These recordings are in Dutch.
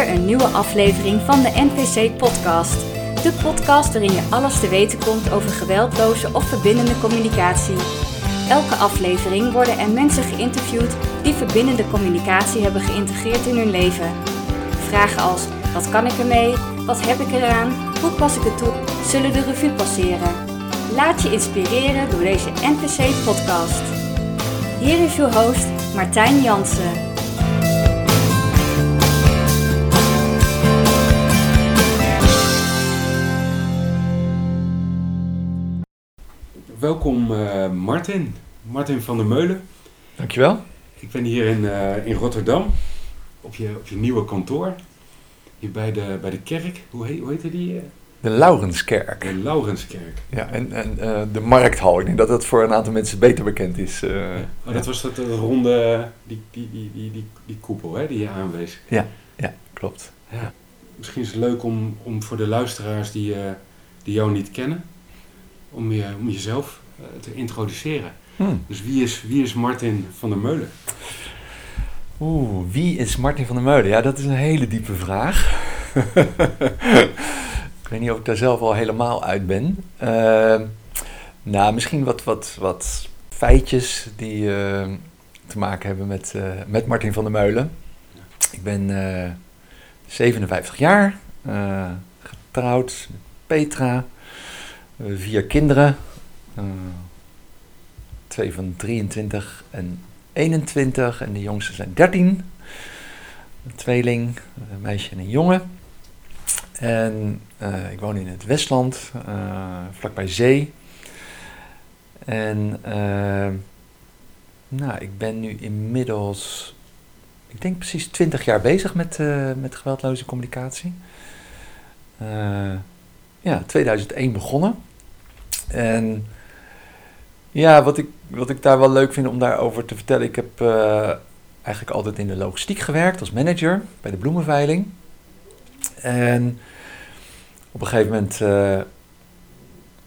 Een nieuwe aflevering van de NPC Podcast. De podcast waarin je alles te weten komt over geweldloze of verbindende communicatie. Elke aflevering worden er mensen geïnterviewd die verbindende communicatie hebben geïntegreerd in hun leven. Vragen als: wat kan ik ermee? Wat heb ik eraan? Hoe pas ik het toe? Zullen de revue passeren? Laat je inspireren door deze NPC Podcast. Hier is uw host Martijn Jansen. Welkom uh, Martin, Martin van der Meulen. Dankjewel. Ik ben hier in, uh, in Rotterdam, op je, op je nieuwe kantoor. Hier bij de, bij de kerk, hoe heet, hoe heet die? De Laurenskerk. De Laurenskerk. Ja, en, en uh, de Markthal. Ik denk dat dat voor een aantal mensen beter bekend is. Ja. Oh, dat was dat ronde, die, die, die, die, die, die koepel hè, die je aanwees. Ja, ja klopt. Ja. Misschien is het leuk om, om voor de luisteraars die, die jou niet kennen om, je, om jezelf uh, te introduceren. Hmm. Dus wie is, wie is Martin van der Meulen? Oeh, wie is Martin van der Meulen? Ja, dat is een hele diepe vraag. ik weet niet of ik daar zelf al helemaal uit ben. Uh, nou, misschien wat, wat, wat feitjes die uh, te maken hebben met, met Martin van der Meulen. Ik ben 57 jaar, getrouwd met Petra. Eh, vier kinderen. Uh, twee van 23 en 21 en de jongste zijn 13. Een tweeling, een meisje en een jongen. En uh, ik woon in het Westland, vlakbij zee. En nou, ik ben nu inmiddels, ik denk precies 20 jaar bezig met, met geweldloze communicatie. Ja, 2001 begonnen. En ja, wat ik, wat ik daar wel leuk vind om daarover te vertellen. Ik heb uh, eigenlijk altijd in de logistiek gewerkt als manager bij de bloemenveiling. En op een gegeven moment uh,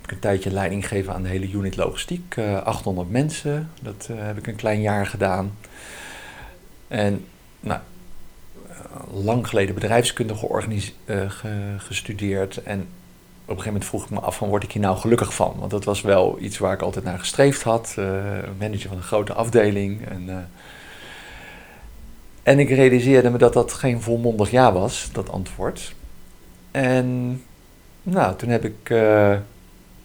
ik een tijdje leiding gegeven aan de hele unit logistiek. Uh, eh, 800 mensen, dat heb ik een klein jaar gedaan. En nou, lang geleden bedrijfskunde gestudeerd. En een gegeven moment vroeg ik me af van word ik hier nou gelukkig van? Want dat was wel iets waar ik altijd naar gestreefd had. Uh, manager van een grote afdeling. En, uh, en ik realiseerde me dat dat geen volmondig ja was, dat antwoord. En nou, toen heb ik uh,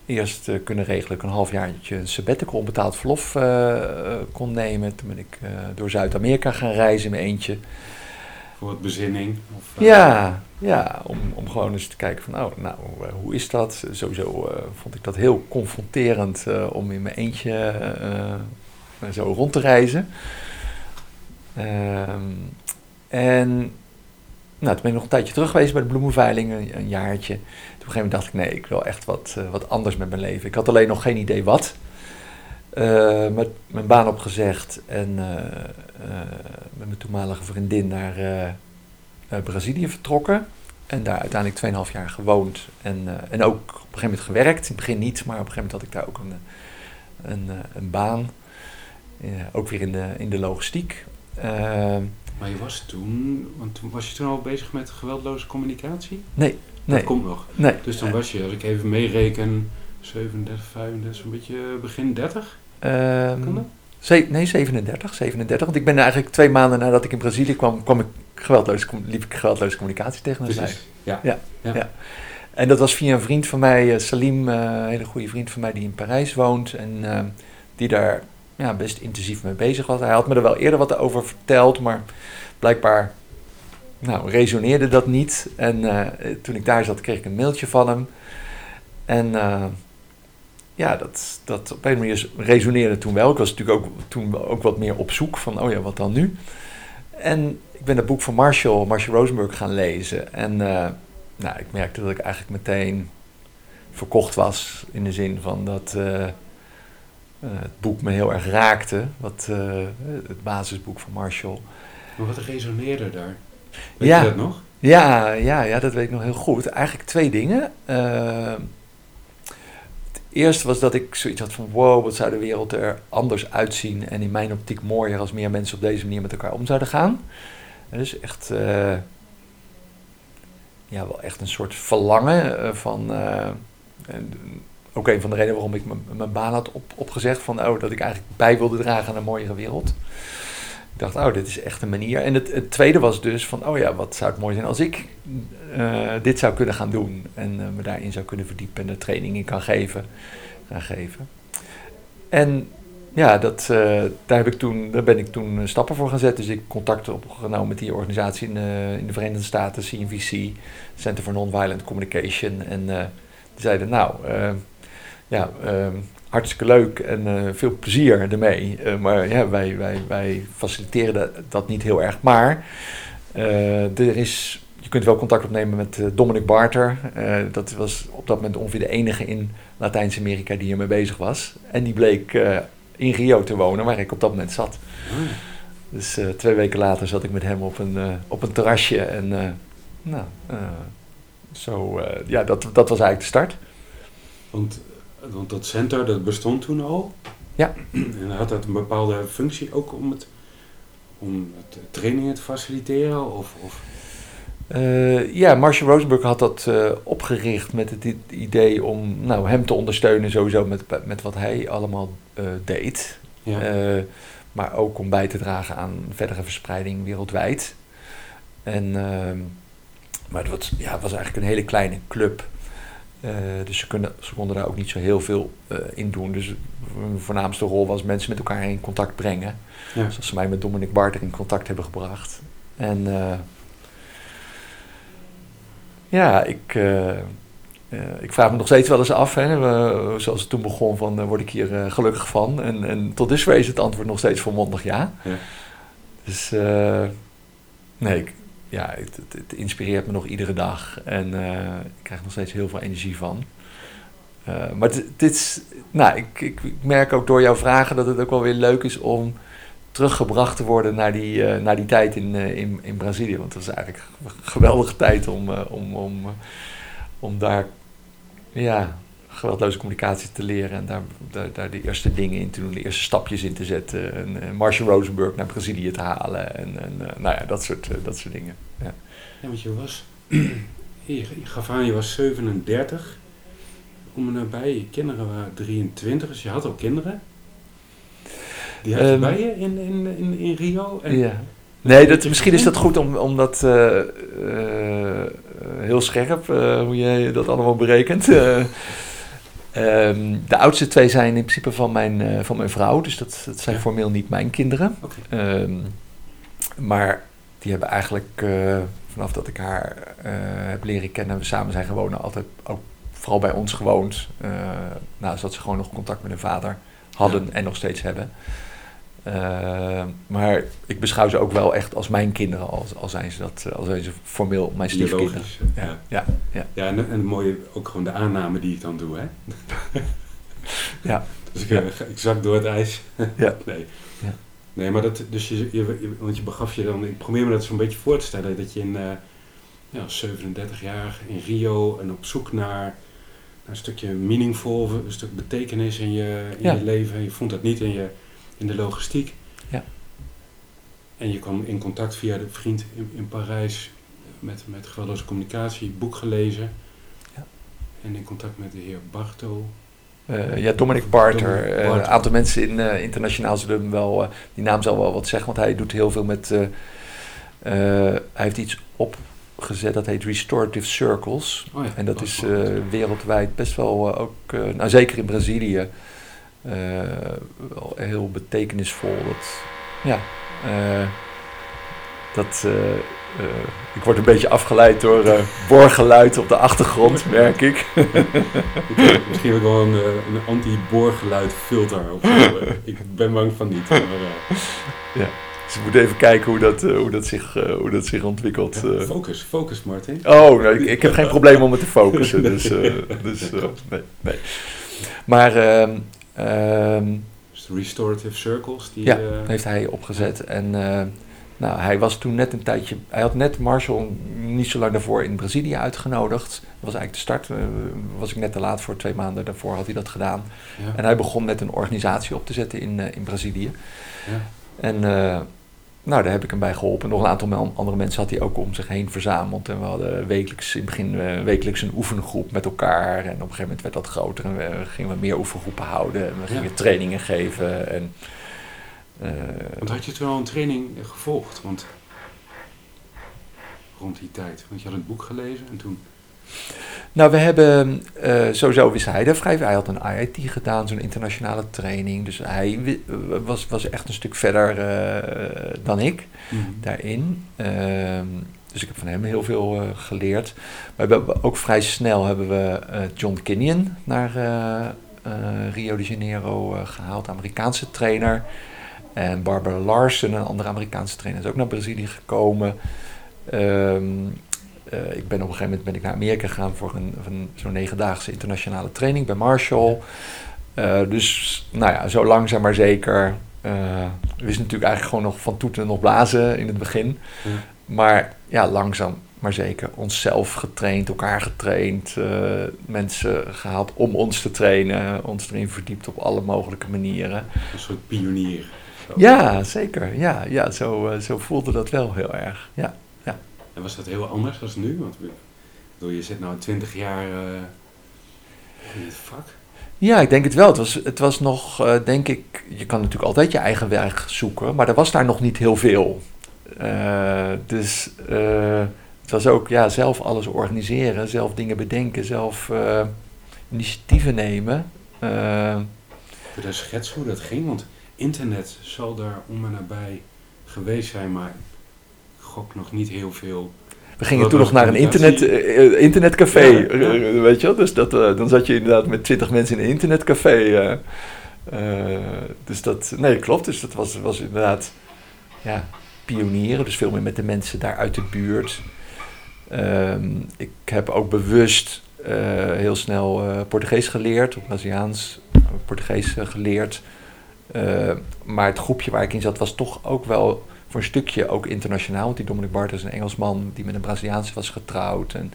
eerst kunnen regelen ik een halfjaartje een sabbatical onbetaald verlof kon nemen. Toen ben ik door Zuid-Amerika gaan reizen in mijn eentje. Wat bezinning? Of, ja, ja, om, om gewoon eens te kijken van, oh, nou, eh, hoe is dat? Sowieso uh, vond ik dat heel confronterend om in mijn eentje zo rond te reizen. Um, en nou, toen ben ik nog een tijdje terug geweest bij de bloemenveiling, een, een jaartje. Toen op een gegeven moment dacht ik, nee, ik wil echt wat, wat anders met mijn leven. Ik had alleen nog geen idee wat. Met mijn baan opgezegd en met mijn toenmalige vriendin naar Brazilië vertrokken. En daar uiteindelijk 2,5 jaar gewoond. En, en ook op een gegeven moment gewerkt. In het begin niet, maar op een gegeven moment had ik daar ook een, een, eh, een baan. ook weer in de, in de logistiek. Ehm, maar je was toen, want toen was je toen al bezig met geweldloze communicatie? Nee. nee. Dat komt nog. Nee. Dus dan was je, als ik even meereken, 37, 35, zo'n beetje begin 30? Um, kan dat? nee, 37, 37. Want ik ben eigenlijk twee maanden nadat ik in Brazilië kwam, kwam ik geweldloos, liep ik geweldloze communicatie tegen ja. Ja, ja. ja. En dat was via een vriend van mij, eh, Salim, eh, een hele goede vriend van mij die in Parijs woont. En uh, die daar ja, best intensief mee bezig was. Hij had me er wel eerder wat over verteld, maar blijkbaar nou, resoneerde dat niet. En uh, toen ik daar zat, kreeg ik een mailtje van hem. En ja, dat, dat op een manier resoneerde toen wel. Ik was natuurlijk ook toen ook wat meer op zoek van, oh ja, wat dan nu? En ik ben het boek van Marshall, Marshall Rosenberg gaan lezen. En uh, nou, ik merkte dat ik eigenlijk meteen verkocht was. In de zin van dat uh, uh, het boek me heel erg raakte. Wat, het basisboek van Marshall. Maar wat resoneerde daar? Weet ja, je dat nog? Ja, ja, ja, dat weet ik nog heel goed. Eigenlijk twee dingen. Het eerste was dat ik zoiets had van... wow, wat zou de wereld er anders uitzien... en in mijn optiek mooier als meer mensen op deze manier met elkaar om zouden gaan. Dus echt uh, ja, wel echt een soort verlangen van... ook een van de redenen waarom ik mijn baan had op, opgezegd. Van, oh, dat ik eigenlijk bij wilde dragen aan een mooiere wereld. Dacht, oh, dit is echt een manier. En het, tweede was dus van, oh ja, wat zou het mooi zijn als ik dit zou kunnen gaan doen. En me daarin zou kunnen verdiepen en de training in kan geven. Gaan geven. En ja, dat, uh, daar, heb ik toen, daar ben ik toen eh, stappen voor zetten. Dus ik contact opgenomen met die organisatie in, in de Verenigde Staten, CNVC, Center for Nonviolent Communication. En die zeiden, nou, ja, hartstikke leuk en veel plezier ermee. maar ja, wij, wij, wij faciliteren dat, dat niet heel erg. Maar er is, je kunt wel contact opnemen met Dominic Barter. dat was op dat moment ongeveer de enige in Latijns-Amerika die hiermee bezig was. En die bleek in Rio te wonen, waar ik op dat moment zat. Hmm. Dus twee weken later zat ik met hem op een, op een terrasje. En nou, zo, ja, dat, dat was eigenlijk de start. Want, want dat center, dat bestond toen al? Ja. En had dat een bepaalde functie ook om, het, om het trainingen te faciliteren? Of, of? Uh, ja, Marshall Rosenberg had dat uh, opgericht met het idee om nou, hem te ondersteunen sowieso met, met wat hij allemaal uh, deed. Ja. maar ook om bij te dragen aan verdere verspreiding wereldwijd. En, ehm, maar het was, ja, het was eigenlijk een hele kleine club. Dus ze, kunnen, ze konden daar ook niet zo heel veel in doen. Dus hun voornaamste rol was mensen met elkaar in contact brengen. Ja. Zoals ze mij met Dominic Barter in contact hebben gebracht. En ja, ik, ik vraag me nog steeds wel eens af, hè, zoals het toen begon, van word ik hier gelukkig van? En, en tot dusver is het antwoord nog steeds volmondig ja. ja. Dus nee, ik, ja, het, inspireert me nog iedere dag en ik krijg nog steeds heel veel energie van. maar dit is, nou, ik, ik, merk ook door jouw vragen dat het ook wel weer leuk is om teruggebracht te worden naar die, uh, naar die tijd in, uh, in, in Brazilië. Want dat was eigenlijk een geweldige tijd om, uh, om, om, om daar ja, geweldloze communicatie te leren en daar, daar, daar, de eerste dingen in te doen, de eerste stapjes in te zetten. En Marshall Rosenberg naar Brazilië te halen en, en nou ja, dat soort, dat soort dingen. Ja. ja, want je was, je gaf aan, je was 37. Om en nabij, je kinderen waren 23, dus je had ook kinderen. Die had je um, bij je in, in, in, in Rio? En ja. Nee, dat, misschien is dat goed om, om dat uh, uh, heel scherp, uh, hoe jij dat allemaal berekent. Um, de oudste twee zijn in principe van mijn, van mijn vrouw, dus dat, dat zijn ja. formeel niet mijn kinderen. Okay. Um, maar die hebben eigenlijk vanaf dat ik haar heb leren kennen en we samen zijn gewoond, altijd ook vooral bij ons gewoond. nou, zodat ze gewoon nog contact met hun vader hadden ja. en nog steeds hebben. Uh, maar ik beschouw ze ook wel echt als mijn kinderen, als, als zijn ze dat, als zijn ze formeel mijn stiefkinderen. Ja, ja. ja, ja. ja en, en het mooie, ook gewoon de aanname die ik dan doe, hè? ja. Dus ik, ja. ik zak door het ijs. ja. Nee. Ja. Nee, maar dat, dus je, je, want je begaf je dan, ik probeer me dat zo'n beetje voor te stellen, dat je in, uh, ja, 37 jaar in Rio en op zoek naar, naar een stukje meaningful, een stuk betekenis in je, in je leven. En je vond dat niet in je in de logistiek. Ja. En je kwam in contact via de vriend in, in Parijs met, met geweldloze communicatie, boek gelezen. Ja. En in contact met de heer Barto. Uh, ja, Dominic Barter. Eh, een aantal mensen in, uh, internationaal zullen hem wel, die naam zal wel wat zeggen, want hij doet heel veel met. hij heeft iets opgezet dat heet Restorative Circles. Oh ja, en dat, is wereldwijd best wel ook, nou zeker in Brazilië, uh, wel heel betekenisvol. Dat, ja, uh, dat, uh, ik word een beetje afgeleid door boorgeluid op de achtergrond, merk ik. Misschien heb ik wel een, een anti-boorgeluid filter. Of ik ben bang van niet. Maar, ja. Dus ik moet even kijken hoe dat, hoe dat, zich, hoe dat zich ontwikkelt. Ja, focus, focus Martin. Oh, nou, ik, ik, heb geen probleem om het te focussen. Dus, dus nee, nee. Maar ehm, Um, de Restorative Circles? Die, ja, uh, heeft hij opgezet. En uh, nou, hij was toen net een tijdje... Hij had net Marshall niet zo lang daarvoor in Brazilië uitgenodigd. Dat was eigenlijk de start. Uh, was ik net te laat voor twee maanden daarvoor had hij dat gedaan. Ja. En hij begon net een organisatie op te zetten in, in Brazilië. Ja. En nou, daar heb ik hem bij geholpen. Nog een aantal andere mensen had hij ook om zich heen verzameld. En we hadden wekelijks, in het begin uh, wekelijks een oefengroep met elkaar. En op een gegeven moment werd dat groter en we gingen we meer oefengroepen houden. En we gingen trainingen geven. En, uh, want had je toen al een training gevolgd? Want rond die tijd. Want je had het boek gelezen en toen... Nou, we hebben, uh, sowieso wist hij er vrij Hij had een IIT gedaan, zo'n internationale training. Dus hij was, was echt een stuk verder uh, dan ik mm -hmm. daarin. Uh, dus ik heb van hem heel veel uh, geleerd. Maar we hebben ook vrij snel hebben we John Kinnion naar Rio de Janeiro gehaald, Amerikaanse trainer. En Barbara Larsen, een andere Amerikaanse trainer, is ook naar Brazilië gekomen. Um, uh, ik ben op een gegeven moment ben ik naar Amerika gegaan voor een, een zo'n negendaagse internationale training bij Marshall. Uh, dus nou ja, zo langzaam maar zeker. Uh, we wisten natuurlijk eigenlijk gewoon nog van toeten nog blazen in het begin. Maar ja, langzaam maar zeker onszelf getraind, elkaar getraind, mensen gehaald om ons te trainen, ons erin verdiept op alle mogelijke manieren. Een soort pionier. Zo. Ja, zeker. Ja, ja zo, zo voelde dat wel heel erg. Ja. En was dat heel anders dan nu? Want bedoel, je zit nou 20 jaar uh, in het vak. Ja, ik denk het wel. Het was, het was nog, uh, denk ik, je kan natuurlijk altijd je eigen werk zoeken, maar er was daar nog niet heel veel. Uh, dus het was ook ja, zelf alles organiseren, zelf dingen bedenken, zelf initiatieven nemen. Kun je daar schetsen hoe dat ging? Want internet zal daar om en nabij geweest zijn, maar gok nog niet heel veel. We gingen toen nog naar een internet, uh, internetcafé, ja, ja. weet je wel. Dus dat, uh, dan zat je inderdaad met twintig mensen in een internetcafé. Uh, dus dat, nee, klopt. Dus dat was, was inderdaad, ja, pionieren. Dus veel meer met de mensen daar uit de buurt. Um, ik heb ook bewust heel snel Portugees geleerd, of Braziliaans Portugees geleerd. maar het groepje waar ik in zat was toch ook wel voor een stukje ook internationaal. Want die Dominic Bart is een Engelsman die met een Braziliaanse was getrouwd. En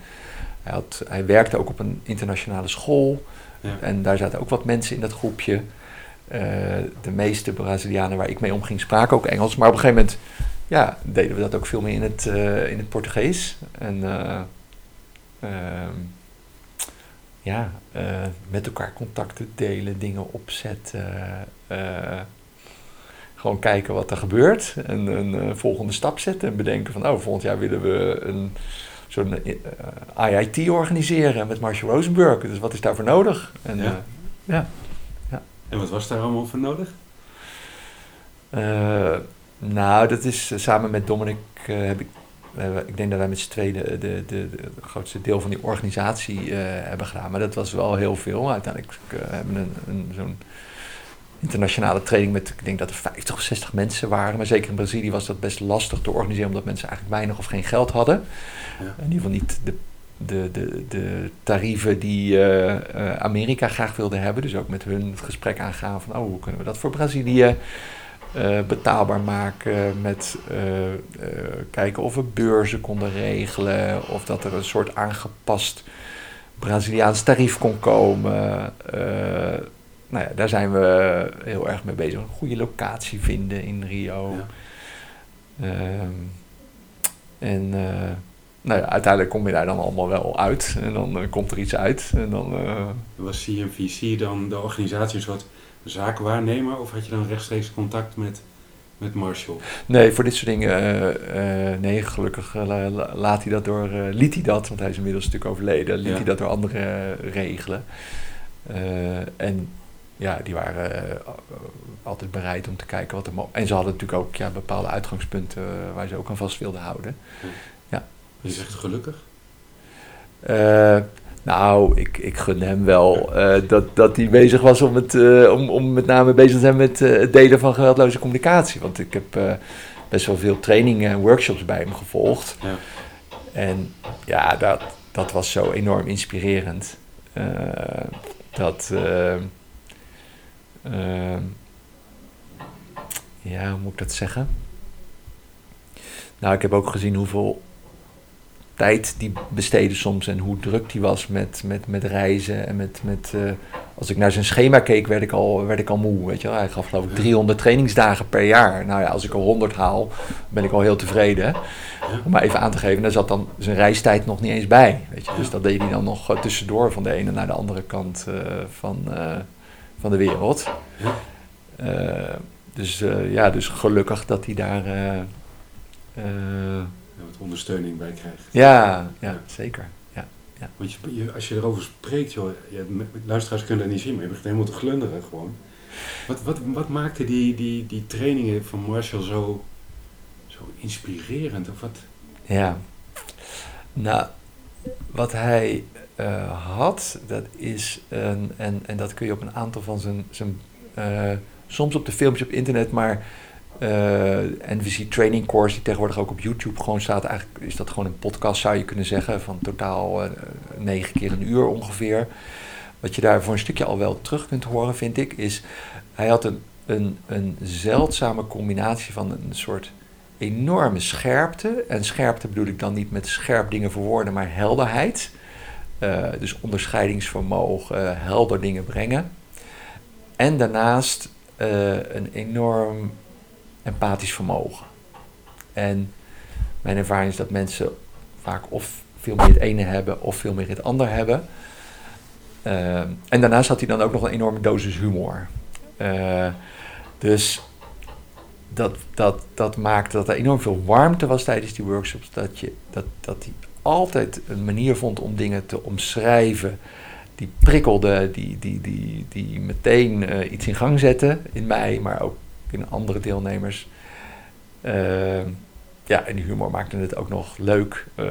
hij, had, hij werkte ook op een internationale school. Ja. En daar zaten ook wat mensen in dat groepje. Uh, de meeste Brazilianen waar ik mee omging spraken ook Engels. Maar op een gegeven moment ja, deden we dat ook veel meer in het, uh, in het Portugees. En uh, ja, met elkaar contacten delen, dingen opzetten gewoon kijken wat er gebeurt en een uh, volgende stap zetten en bedenken van, oh, volgend jaar willen we een zo'n uh, IIT organiseren met Marshall Rosenberg. Dus wat is daarvoor nodig? En, ja. Ja. ja. En wat was daar allemaal voor nodig? nou, dat is samen met Dominic heb ik ik denk dat wij met z'n tweeën de, de, de, de, grootste deel van die organisatie uh, hebben gedaan. Maar dat was wel heel veel. Uiteindelijk uh, hebben we een, een, zo'n internationale training met, ik denk dat er 50 of 60 mensen waren. Maar zeker in Brazilië was dat best lastig te organiseren, omdat mensen eigenlijk weinig of geen geld hadden. Ja. In ieder geval niet de, de, de, de tarieven die uh, Amerika graag wilde hebben. Dus ook met hun het gesprek aangaan van, oh, hoe kunnen we dat voor Brazilië uh, betaalbaar maken? Met kijken of we beurzen konden regelen, of dat er een soort aangepast Braziliaans tarief kon komen nou ja, daar zijn we heel erg mee bezig. Een goede locatie vinden in Rio. Ja. Uh, en uh, nou ja, uiteindelijk kom je daar dan allemaal wel uit. En dan uh, komt er iets uit. En dan, uh, Was CMVC dan de organisatie een soort zakenwaarnemer? Of had je dan rechtstreeks contact met, met Marshall? Nee, voor dit soort dingen, nee, gelukkig laat hij dat door, liet hij dat, want hij is inmiddels natuurlijk overleden, liet ja. hij dat door anderen regelen. en ja, die waren uh, altijd bereid om te kijken wat er mogelijk En ze hadden natuurlijk ook ja, bepaalde uitgangspunten uh, waar ze ook aan vast wilden houden. Ja. ja. Je zegt gelukkig? Uh, nou, ik, ik gun hem wel dat, dat hij bezig was om, het, om, om met name bezig te zijn met het delen van geweldloze communicatie. Want ik heb best wel veel trainingen en workshops bij hem gevolgd. Ja. En ja, dat, dat was zo enorm inspirerend. dat ja, hoe moet ik dat zeggen? Nou, ik heb ook gezien hoeveel tijd die besteedde soms en hoe druk die was met, met, met reizen en met, met uh, als ik naar zijn schema keek, werd ik al, werd ik al moe. Weet je wel. Hij gaf geloof ik 300 trainingsdagen per jaar. Nou ja, als ik er 100 haal, ben ik al heel tevreden. Om maar even aan te geven, daar zat dan zijn reistijd nog niet eens bij. Weet je? Dus dat deed hij dan nog eh, tussendoor van de ene naar de andere kant uh, van, uh, van de wereld. Uh, dus ja, dus gelukkig dat hij daar wat ondersteuning bij krijgt. Ja, ja, zeker. Ja, ja. Want je, als je erover spreekt, joh, je, luisteraars kunnen dat niet zien, maar je begint helemaal te glunderen gewoon. Wat, wat, wat maakte die, die, die trainingen van Marshall zo, zo inspirerend? Of wat? Ja, nou, wat hij uh, had, dat is, een, en, en dat kun je op een aantal van zijn, zijn uh, soms op de filmpjes op internet, maar uh, NVC Training Course, die tegenwoordig ook op YouTube gewoon staat. Eigenlijk is dat gewoon een podcast, zou je kunnen zeggen, van totaal negen keer een uur ongeveer. Wat je daar voor een stukje al wel terug kunt horen, vind ik, is hij had een, een, een zeldzame combinatie van een soort enorme scherpte. En scherpte bedoel ik dan niet met scherp dingen verwoorden, maar helderheid. Uh, dus onderscheidingsvermogen, helder dingen brengen. En daarnaast een enorm empathisch vermogen. En mijn ervaring is dat mensen vaak of veel meer het ene hebben of veel meer het ander hebben. En daarnaast had hij dan ook nog een enorme dosis humor. Dus dat, dat, dat maakte dat er enorm veel warmte was tijdens die workshops. Dat, je, dat, dat hij altijd een manier vond om dingen te omschrijven. Die prikkelde, die, die, die, die meteen uh, iets in gang zette in mij, maar ook in andere deelnemers. Uh, ja, en die humor maakte het ook nog leuk uh,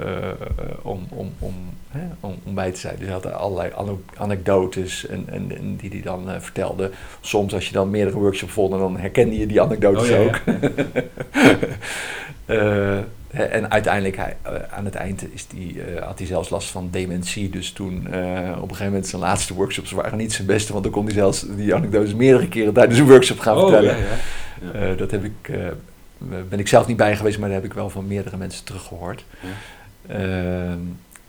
om, om, om, hè, om, om, bij te zijn. Dus hij had allerlei anekdotes en, en, en die hij dan uh, vertelde. Soms als je dan meerdere workshops volgde, dan herkende je die anekdotes oh, ja, ook. Ja. en uiteindelijk, hij, aan het eind is die, had hij zelfs last van dementie. Dus toen op een gegeven moment zijn laatste workshops waren niet zijn beste. Want dan kon hij zelfs die anekdotes meerdere keren tijdens een workshop gaan oh, vertellen. Ja, dat heb ik ben ik zelf niet bij geweest, maar dat heb ik wel van meerdere mensen teruggehoord. Uh,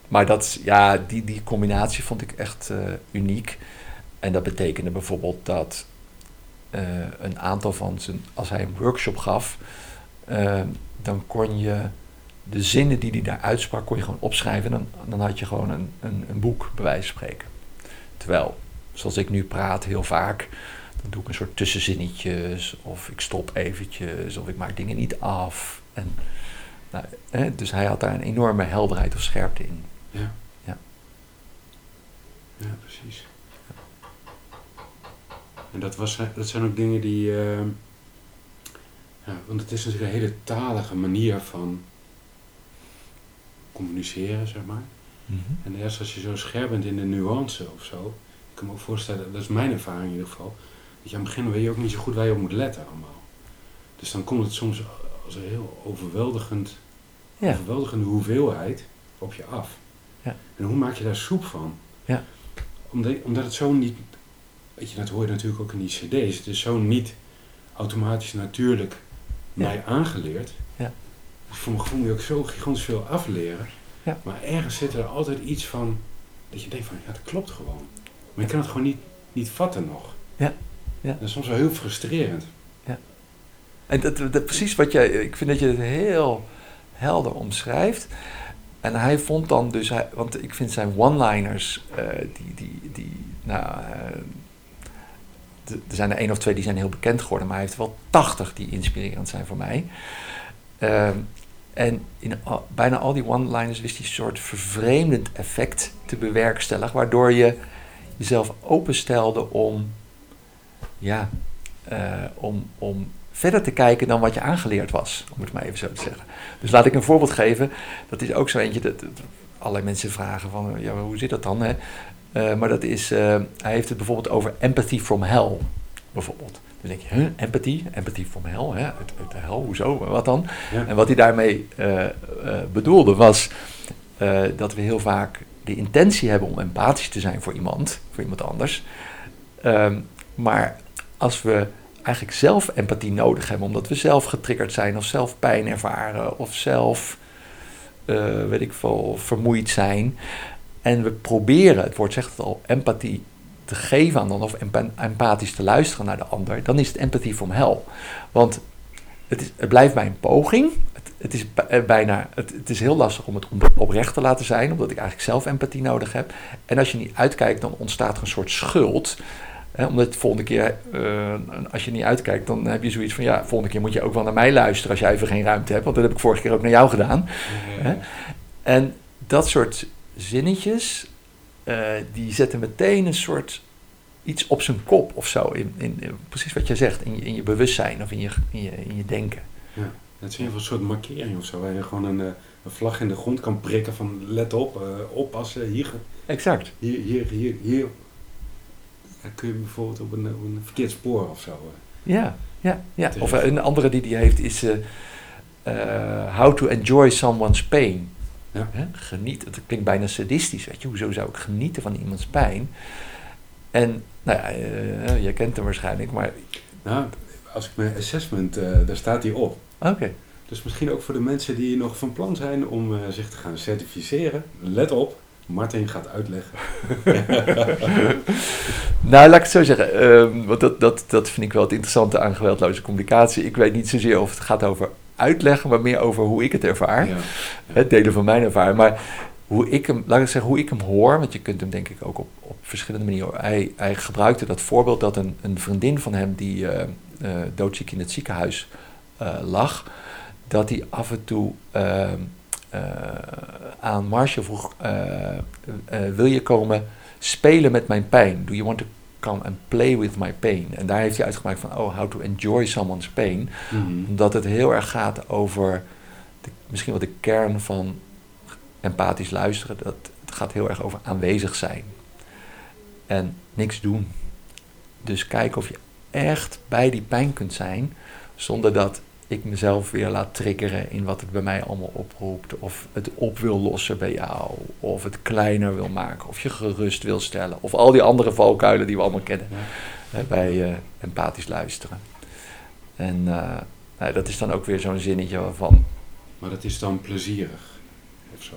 maar dat, ja, die, die combinatie vond ik echt uniek. En dat betekende bijvoorbeeld dat uh, een aantal van zijn, als hij een workshop gaf, ehm, dan kon je de zinnen die hij daar uitsprak, kon je gewoon opschrijven. En dan, dan had je gewoon een, een, een boek, bij wijze van spreken. Terwijl, zoals ik nu praat, heel vaak dan doe ik een soort tussenzinnetjes, of ik stop eventjes, of ik maak dingen niet af. En, nou, hè, dus hij had daar een enorme helderheid of scherpte in. Ja. Ja, ja precies. En dat, was, dat zijn ook dingen die. Uh, ja, want het is natuurlijk een hele talige manier van communiceren, zeg maar. Mm -hmm. En eerst als je zo scherp bent in de nuance of zo, ik kan me ook voorstellen, dat is mijn ervaring in ieder geval, je, aan het begin weet je ook niet zo goed waar je op moet letten allemaal. Dus dan komt het soms als een heel overweldigend, ja. overweldigende hoeveelheid op je af. Ja. En hoe maak je daar soep van? Ja. Omdat, omdat het zo niet, weet je, dat hoor je natuurlijk ook in die cd's, het is zo niet automatisch natuurlijk mij aangeleerd. Ja. Dus voor mijn gevoel moet je ook zo gigantisch veel afleren. Ja. Maar ergens zit er altijd iets van, dat je denkt van, ja, dat klopt gewoon. Maar je kan het gewoon niet, niet vatten nog. Ja. Ja. Dat is soms wel heel frustrerend. Ja. En dat, dat, precies wat jij, ik vind dat je het heel helder omschrijft. En hij vond dan dus, hij, want ik vind zijn one-liners, uh, die, die, die, nou, uh, er zijn er één of twee die zijn heel bekend geworden, maar hij heeft wel tachtig die inspirerend zijn voor mij. Uh, en in bijna al die one-liners wist hij een soort vervreemdend effect te bewerkstelligen, waardoor je jezelf openstelde om ja, uh, om, om verder te kijken dan wat je aangeleerd was, om het maar even zo te zeggen. Dus laat ik een voorbeeld geven. Dat is ook zo eentje dat, dat allerlei mensen vragen van, ja, hoe zit dat dan? Hè? Uh, maar dat is, uh, hij heeft het bijvoorbeeld over empathy from hell, bijvoorbeeld. Dan denk je, huh, empathy, empathy from hell, hè? Uit, uit de hel, hoezo, wat dan? Ja. En wat hij daarmee bedoelde was dat we heel vaak de intentie hebben om empathisch te zijn voor iemand, voor iemand anders. Ehm, maar als we eigenlijk zelf empathie nodig hebben, omdat we zelf getriggerd zijn of zelf pijn ervaren of zelf, uh, weet ik veel, vermoeid zijn. En we proberen, het woord zegt het al, empathie te geven aan dan of empathisch te luisteren naar de ander, dan is het empathy from hell. Want het, is, het blijft bij een poging. Het, het is eh, bijna, het, het, is heel lastig om het oprecht te laten zijn, omdat ik eigenlijk zelf empathie nodig heb. En als je niet uitkijkt, dan ontstaat er een soort schuld. Hè, omdat de volgende keer, uh, als je niet uitkijkt, dan heb je zoiets van, ja, volgende keer moet je ook wel naar mij luisteren als jij even geen ruimte hebt. Want dat heb ik vorige keer ook naar jou gedaan. Hè? En dat soort zinnetjes, uh, die zetten meteen een soort iets op zijn kop of zo. In, in, precies wat je zegt, in je, in je bewustzijn of in je, in je, in je denken. Ja, het is een soort markering of zo, waar je gewoon een, eh, een vlag in de grond kan prikken van let op, uh, oppassen, hier. Exact. Hier, hier, hier, hier. Dan kun je bijvoorbeeld op een, op een verkeerd spoor of zo. Ja, ja, ja. Of een andere die die heeft is how to enjoy someone's pain. Ja. Genieten, dat klinkt bijna sadistisch, weet je. Hoezo zou ik genieten van iemands pijn? En nou ja, uh, je kent hem waarschijnlijk, maar... Nou, als ik mijn assessment, uh, daar staat hij op. Oké. Dus misschien ook voor de mensen die nog van plan zijn om uh, zich te gaan certificeren. Let op, Martin gaat uitleggen. nou, laat ik het zo zeggen. Um, want dat, dat, dat vind ik wel het interessante aan geweldloze communicatie. Ik weet niet zozeer of het gaat over uitleggen, maar meer over hoe ik het ervaar. Ja. Het delen van mijn ervaring. Maar hoe ik hem, laat ik zeggen, hoe ik hem hoor, want je kunt hem denk ik ook op, op verschillende manieren. Hij, hij gebruikte dat voorbeeld dat een, een vriendin van hem die uh, uh, doodziek in het ziekenhuis uh, lag, dat hij af en toe ehm, aan Marcia vroeg: Wil je komen spelen met mijn pijn? Do you want to come and play with my pain? En daar heeft hij uitgemaakt van: Oh, how to enjoy someone's pain. Mm-hmm. Omdat het heel erg gaat over de, misschien wel de kern van empathisch luisteren, dat, het gaat heel erg over aanwezig zijn. En niks doen. Dus kijken of je echt bij die pijn kunt zijn, zonder dat ik mezelf weer laat triggeren in wat het bij mij allemaal oproept. Of het op wil lossen bij jou. Of het kleiner wil maken. Of je gerust wil stellen. Of al die andere valkuilen die we allemaal kennen bij uh, empathisch luisteren. En uh, nou, dat is dan ook weer zo'n zinnetje waarvan. Maar dat is dan plezierig of zo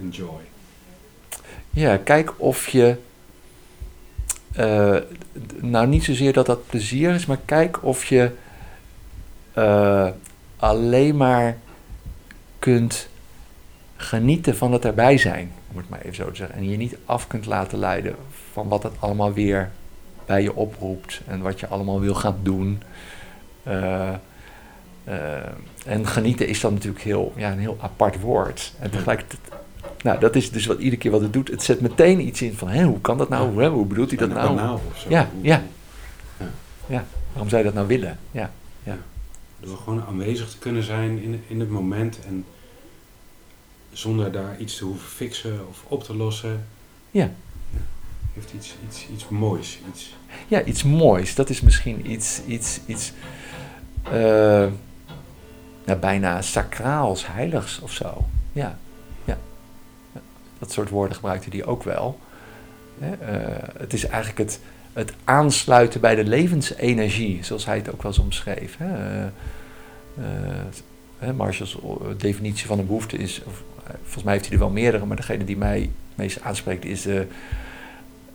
enjoy? Ja, kijk of je. Uh, nou, niet zozeer dat dat plezier is, maar kijk of je uh, alleen maar kunt genieten van het erbij zijn, om het maar even zo te zeggen. En je niet af kunt laten leiden van wat het allemaal weer bij je oproept en wat je allemaal wil gaan doen. Uh, en genieten is dan natuurlijk heel, ja, een heel apart woord. En tegelijkertijd nou, dat is dus wat iedere keer wat het doet. Het zet meteen iets in van, hé, hoe kan dat nou? Hoe, hoe bedoelt hij dat nou? nou ja, ja, ja. Waarom zou je dat nou willen? Ja. Door gewoon aanwezig te kunnen zijn in, in het moment en zonder daar iets te hoeven fixen of op te lossen. Ja. Heeft iets, iets, iets moois. Iets. Ja, iets moois. Dat is misschien iets, iets, iets uh, nou, bijna sacraals, heiligs of zo. Ja. Dat soort woorden gebruikte hij ook wel. Uh, het is eigenlijk het, het aansluiten bij de levensenergie, zoals hij het ook wel eens omschreef. Hè. Uh, Marshall's definitie van een behoefte is, volgens mij heeft hij er wel meerdere, maar degene die mij het meest aanspreekt is uh,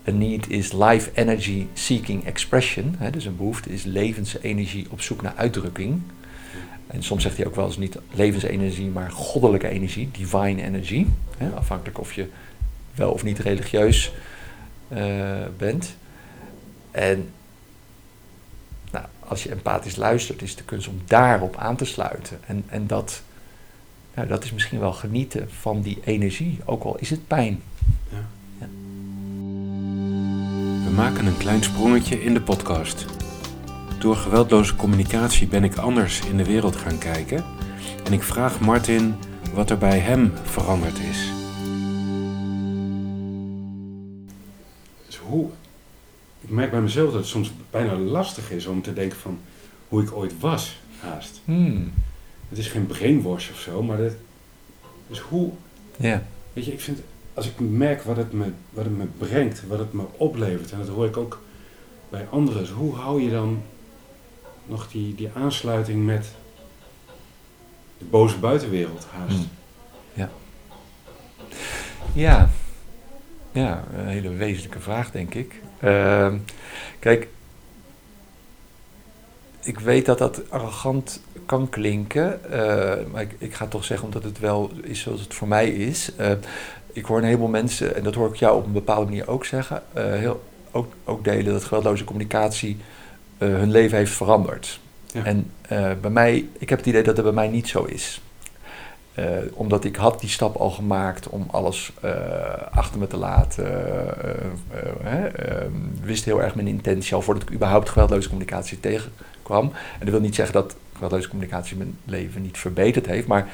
a need is life energy seeking expression. Hè, dus een behoefte is levensenergie op zoek naar uitdrukking. En soms zegt hij ook wel eens niet levensenergie, maar goddelijke energie, divine energy. Hè, afhankelijk of je wel of niet religieus bent. En nou, als je empathisch luistert, is de kunst om daarop aan te sluiten. En, en dat, nou, dat is misschien wel genieten van die energie, ook al is het pijn. Ja. Ja. We maken een klein sprongetje in de podcast. Door geweldloze communicatie ben ik anders in de wereld gaan kijken en ik vraag Martin wat er bij hem veranderd is. Dus hoe, ik merk bij mezelf dat het soms bijna lastig is om te denken van hoe ik ooit was, haast. Hmm. Het is geen brainwash of zo, maar dat, dus hoe, ja. weet je, ik vind, als ik merk wat het, me, wat het me brengt, wat het me oplevert, en dat hoor ik ook bij anderen, dus hoe hou je dan nog die, die aansluiting met de boze buitenwereld haast. Hmm. Ja. Ja. Ja, een hele wezenlijke vraag, denk ik. Ehm, kijk, ik weet dat dat arrogant kan klinken, eh, maar ik, ik, ga toch zeggen omdat het wel is zoals het voor mij is. Uh, ik hoor een heleboel mensen, en dat hoor ik jou op een bepaalde manier ook zeggen, uh, heel, ook, ook delen dat geweldloze communicatie hun leven heeft veranderd. Ja. En bij mij, ik heb het idee dat het bij mij niet zo is. Uh, omdat ik had die stap al gemaakt om alles uh, achter me te laten. Uh, wist heel erg mijn intentie al voordat ik überhaupt geweldloze communicatie tegenkwam. En dat wil niet zeggen dat geweldloze communicatie mijn leven niet verbeterd heeft. Maar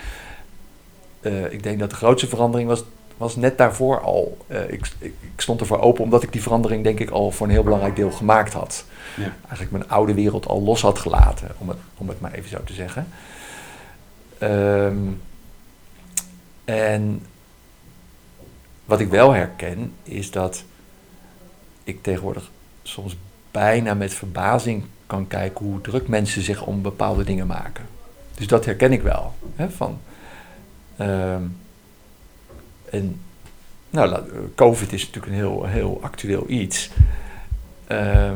ik denk dat de grootste verandering was, was net daarvoor al. Ik, ik, ik, stond ervoor open omdat ik die verandering denk ik al voor een heel belangrijk deel gemaakt had. Ja. Eigenlijk mijn oude wereld al los had gelaten, om het, om het maar even zo te zeggen. Um, en wat ik wel herken is dat ik tegenwoordig soms bijna met verbazing kan kijken hoe druk mensen zich om bepaalde dingen maken. Dus dat herken ik wel. Hè, van, uh, en nou, COVID is natuurlijk een heel, heel actueel iets. Uh,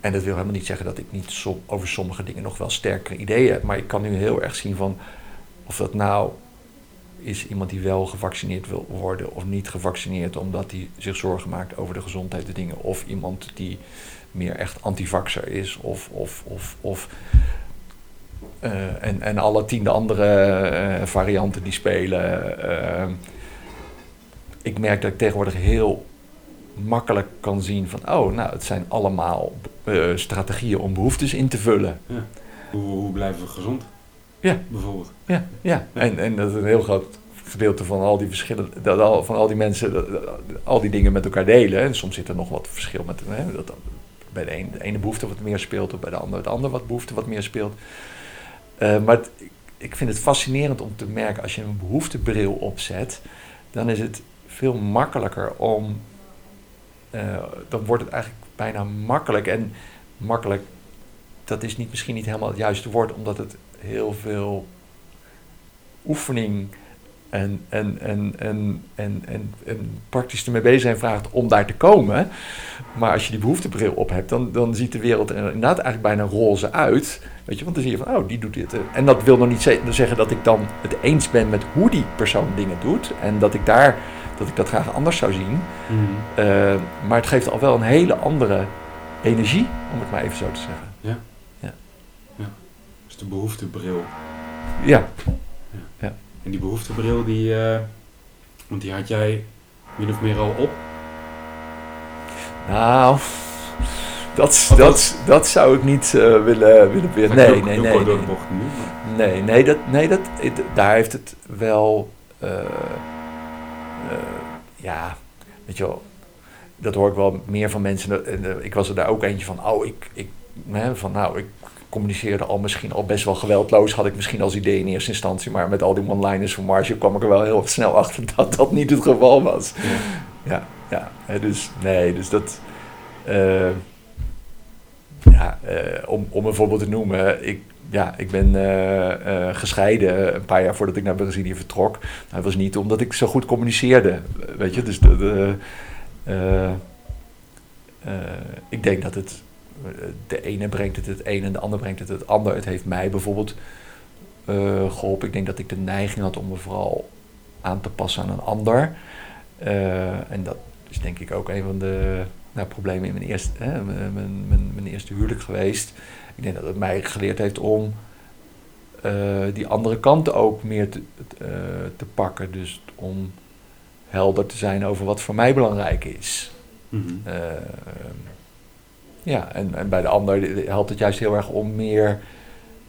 en dat wil helemaal niet zeggen dat ik niet over sommige dingen nog wel sterkere ideeën heb. Maar ik kan nu heel erg zien van of dat nou is iemand die wel gevaccineerd wil worden of niet gevaccineerd omdat hij zich zorgen maakt over de gezondheid de dingen. Of iemand die meer echt antivaxer is of, of, of, of uh, en, en alle tiende andere uh, varianten die spelen. Uh, ik merk dat ik tegenwoordig heel makkelijk kan zien van, oh, nou, het zijn allemaal strategieën om behoeftes in te vullen. Hoe blijven we gezond? Ja. Bijvoorbeeld. Ja, ja. En, en dat is een heel groot gedeelte van al die verschillen, van al die mensen, al die dingen met elkaar delen. En soms zit er nog wat verschil met, hè, dat bij de, een, de ene behoefte wat meer speelt, of bij de andere het andere wat behoefte wat meer speelt. Uh, maar het, ik vind het fascinerend om te merken, als je een behoeftebril opzet, dan is het veel makkelijker om, uh, dan wordt het eigenlijk bijna makkelijk. En makkelijk, dat is niet, misschien niet helemaal het juiste woord, omdat het heel veel oefening en, en, en, en, en, en, en praktisch ermee bezig zijn vraagt om daar te komen. Maar als je die behoeftebril op hebt, dan, dan ziet de wereld er inderdaad eigenlijk bijna roze uit. Weet je, want dan zie je van, oh, die doet dit. En dat wil nog niet zeggen dat ik dan het eens ben met hoe die persoon dingen doet. En dat ik daar, dat ik dat graag anders zou zien. Mm. Uh, maar het geeft al wel een hele andere energie, om het maar even zo te zeggen. Ja. Dus de behoeftebril. Ja. En die behoeftebril, die, uh, want die had jij min of meer al op? Nou, dat, dat, dat zou ik niet uh, willen, willen weer. Nee, nee, nee. Nee, nee. nee, nee, dat, nee dat, daar heeft het wel. Uh, ja, weet je wel. Dat hoor ik wel meer van mensen. Ik was er daar ook eentje van. Oh, ik, ik, van nou, ik communiceerde al misschien al best wel geweldloos, had ik misschien als idee in eerste instantie. Maar met al die one-liners van Marge kwam ik er wel heel snel achter dat dat niet het geval was. Ja, ja. ja dus nee, dus dat. Uh, ja, uh, om, om een voorbeeld te noemen, ik, ja, ik ben uh, gescheiden een paar jaar voordat ik naar Brazilië vertrok. Dat was niet omdat ik zo goed communiceerde, weet je. Dus de, ik denk dat het de ene brengt het het een en de ander brengt het het ander. Het heeft mij bijvoorbeeld uh, geholpen. Ik denk dat ik de neiging had om me vooral aan te passen aan een ander. Uh, en dat is denk ik ook een van de nou, problemen in mijn eerste, hè, mijn, mijn, mijn, eerste huwelijk geweest. Ik denk dat het mij geleerd heeft om uh, die andere kanten ook meer te, te pakken. Dus om helder te zijn over wat voor mij belangrijk is. Mm -hmm. Ja, en, en bij de ander helpt het juist heel erg om meer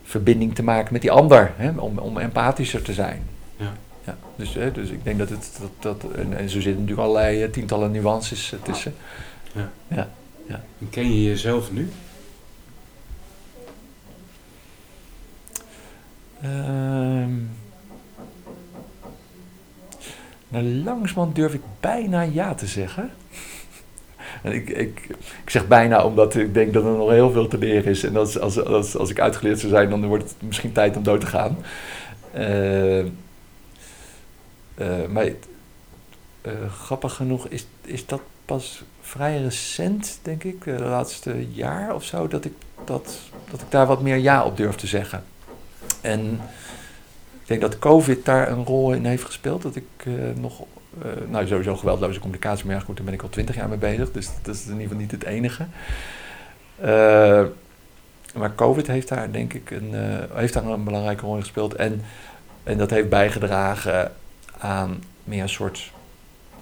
verbinding te maken met die ander. Hè? Om, om empathischer te zijn. Ja. Ja, dus, hè, dus ik denk dat het. Dat, dat, en, en zo zitten natuurlijk allerlei uh, tientallen nuances uh, tussen. Ja. Ja, ja. En ken je jezelf nu? Um, nou, langsman durf ik bijna ja te zeggen. En ik, ik, ik zeg bijna omdat ik denk dat er nog heel veel te leren is. En als, als, als, als ik uitgeleerd zou zijn, dan wordt het misschien tijd om dood te gaan. Uh, uh, maar grappig genoeg is, is dat pas vrij recent, denk ik, de laatste jaar of zo, dat ik, dat, dat ik daar wat meer ja op durf te zeggen. En ik denk dat COVID daar een rol in heeft gespeeld. Dat ik nog nou, sowieso geweldloze communicatie, maar goed, daar ben ik al twintig jaar mee bezig. Dus dat is in ieder geval niet het enige. Uh, maar COVID heeft daar denk ik een, uh, heeft daar een belangrijke rol in gespeeld. En, en dat heeft bijgedragen aan meer een soort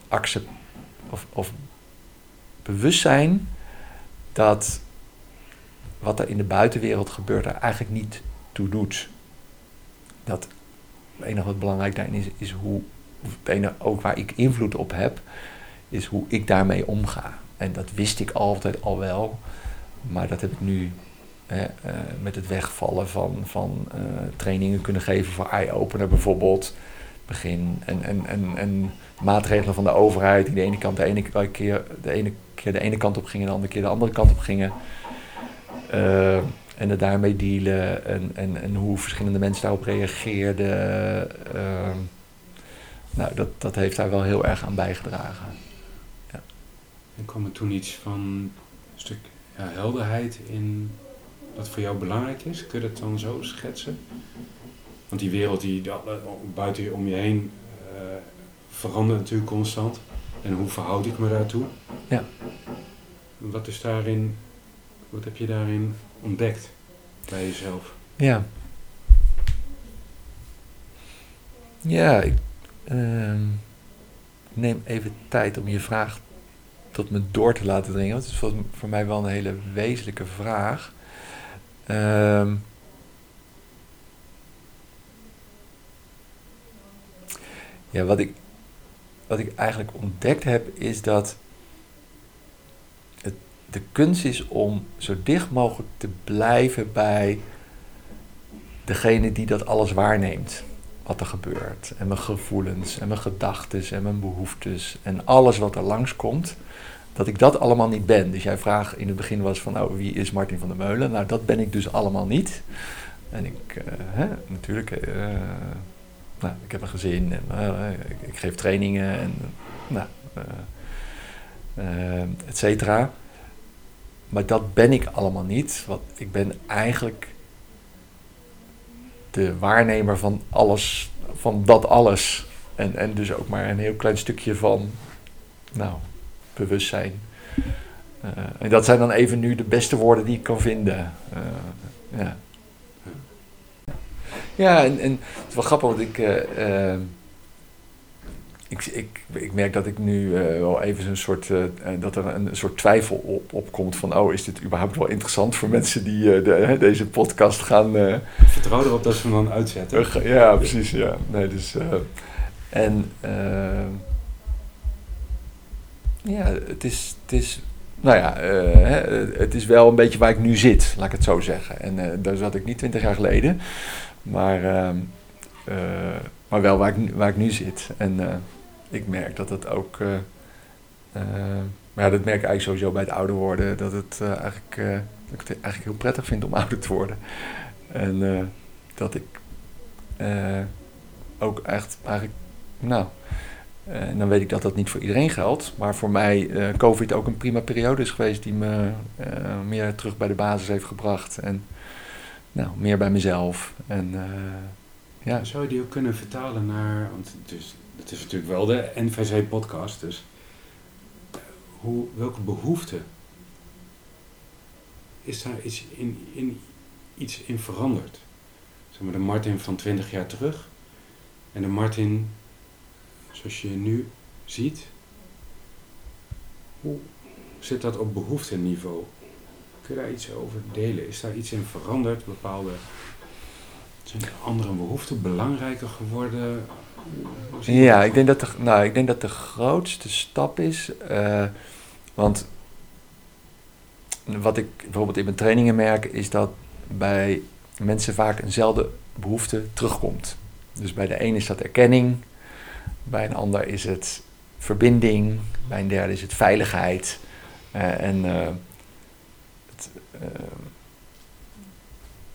accept of, of bewustzijn dat wat er in de buitenwereld gebeurt er eigenlijk niet toe doet. Dat het enige wat belangrijk daarin is, is hoe het ene ook waar ik invloed op heb, is hoe ik daarmee omga. En dat wist ik altijd al wel, maar dat heb ik nu eh, met het wegvallen van, van uh, trainingen kunnen geven voor eye-opener bijvoorbeeld. Begin en, en, en, en maatregelen van de overheid die de ene kant de ene keer de ene keer de ene kant op gingen en de andere keer de andere kant op gingen. Uh, en het daarmee dealen en, en, en hoe verschillende mensen daarop reageerden. Nou, dat, dat heeft daar wel heel erg aan bijgedragen. Ja. En kwam er toen iets van een stuk ja, helderheid in wat voor jou belangrijk is? Kun je dat dan zo schetsen? Want die wereld die buiten je om je heen uh, verandert natuurlijk constant. En hoe verhoud ik me daartoe? Ja. Wat is daarin, wat heb je daarin ontdekt bij jezelf? Ja. Ja, ik Uh, neem even tijd om je vraag tot me door te laten dringen. Want het is voor, mij wel een hele wezenlijke vraag. Uh, ja, wat ik, wat ik eigenlijk ontdekt heb, is dat het de kunst is om zo dicht mogelijk te blijven bij degene die dat alles waarneemt wat er gebeurt. En mijn gevoelens en mijn gedachten en mijn behoeftes en alles wat er langskomt. Dat ik dat allemaal niet ben. Dus jij vraag in het begin was van nou, wie is Martin van der Meulen? Nou, dat ben ik dus allemaal niet. En ik, uh, hè, natuurlijk, uh, nou, ik heb een gezin en uh, ik, ik, geef trainingen en nou, et cetera. Maar dat ben ik allemaal niet. Want ik ben eigenlijk de waarnemer van alles, van dat alles. En, en dus ook maar een heel klein stukje van, nou, bewustzijn. Uh, en dat zijn dan even nu de beste woorden die ik kan vinden. Uh, ja. Ja, en, en het is wel grappig, want ik, uh, ik, ik, ik merk dat ik nu uh, wel even een soort, uh, dat er een soort twijfel op, opkomt van, oh, is dit überhaupt wel interessant voor mensen die uh, de, deze podcast gaan... Vertrouw erop dat ze hem dan uitzetten. ja, precies, ja. Nee, dus, en ja, het is, het is, nou ja, het is wel een beetje waar ik nu zit, laat ik het zo zeggen. En daar zat ik niet twintig jaar geleden, maar, ehm, maar wel waar ik, waar ik nu zit. En ik merk dat het ook. Uh, maar ja, dat merk ik eigenlijk sowieso bij het ouder worden. Dat, het, uh, eigenlijk, dat ik het eigenlijk heel prettig vind om ouder te worden. En dat ik ook echt eigenlijk. Nou. En dan weet ik dat dat niet voor iedereen geldt. Maar voor mij COVID ook een prima periode is geweest die me meer terug bij de basis heeft gebracht. En nou, meer bij mezelf. En, ja. Zou je die ook kunnen vertalen naar. Want het is het is natuurlijk wel de NVC-podcast, dus hoe, welke behoefte is daar iets in, in, iets in veranderd? Zeg maar de Martin van 20 jaar terug en de Martin zoals je nu ziet. Hoe zit dat op behoefteniveau? Kun je daar iets over delen? Is daar iets in veranderd? Bepaalde zijn andere behoeften belangrijker geworden? Ja, ik denk, dat de, nou, ik denk dat de grootste stap is. Uh, want wat ik bijvoorbeeld in mijn trainingen merk, is dat bij mensen vaak eenzelfde behoefte terugkomt. Dus bij de een is dat erkenning, bij een ander is het verbinding, bij een derde is het veiligheid. Uh, en uh, het,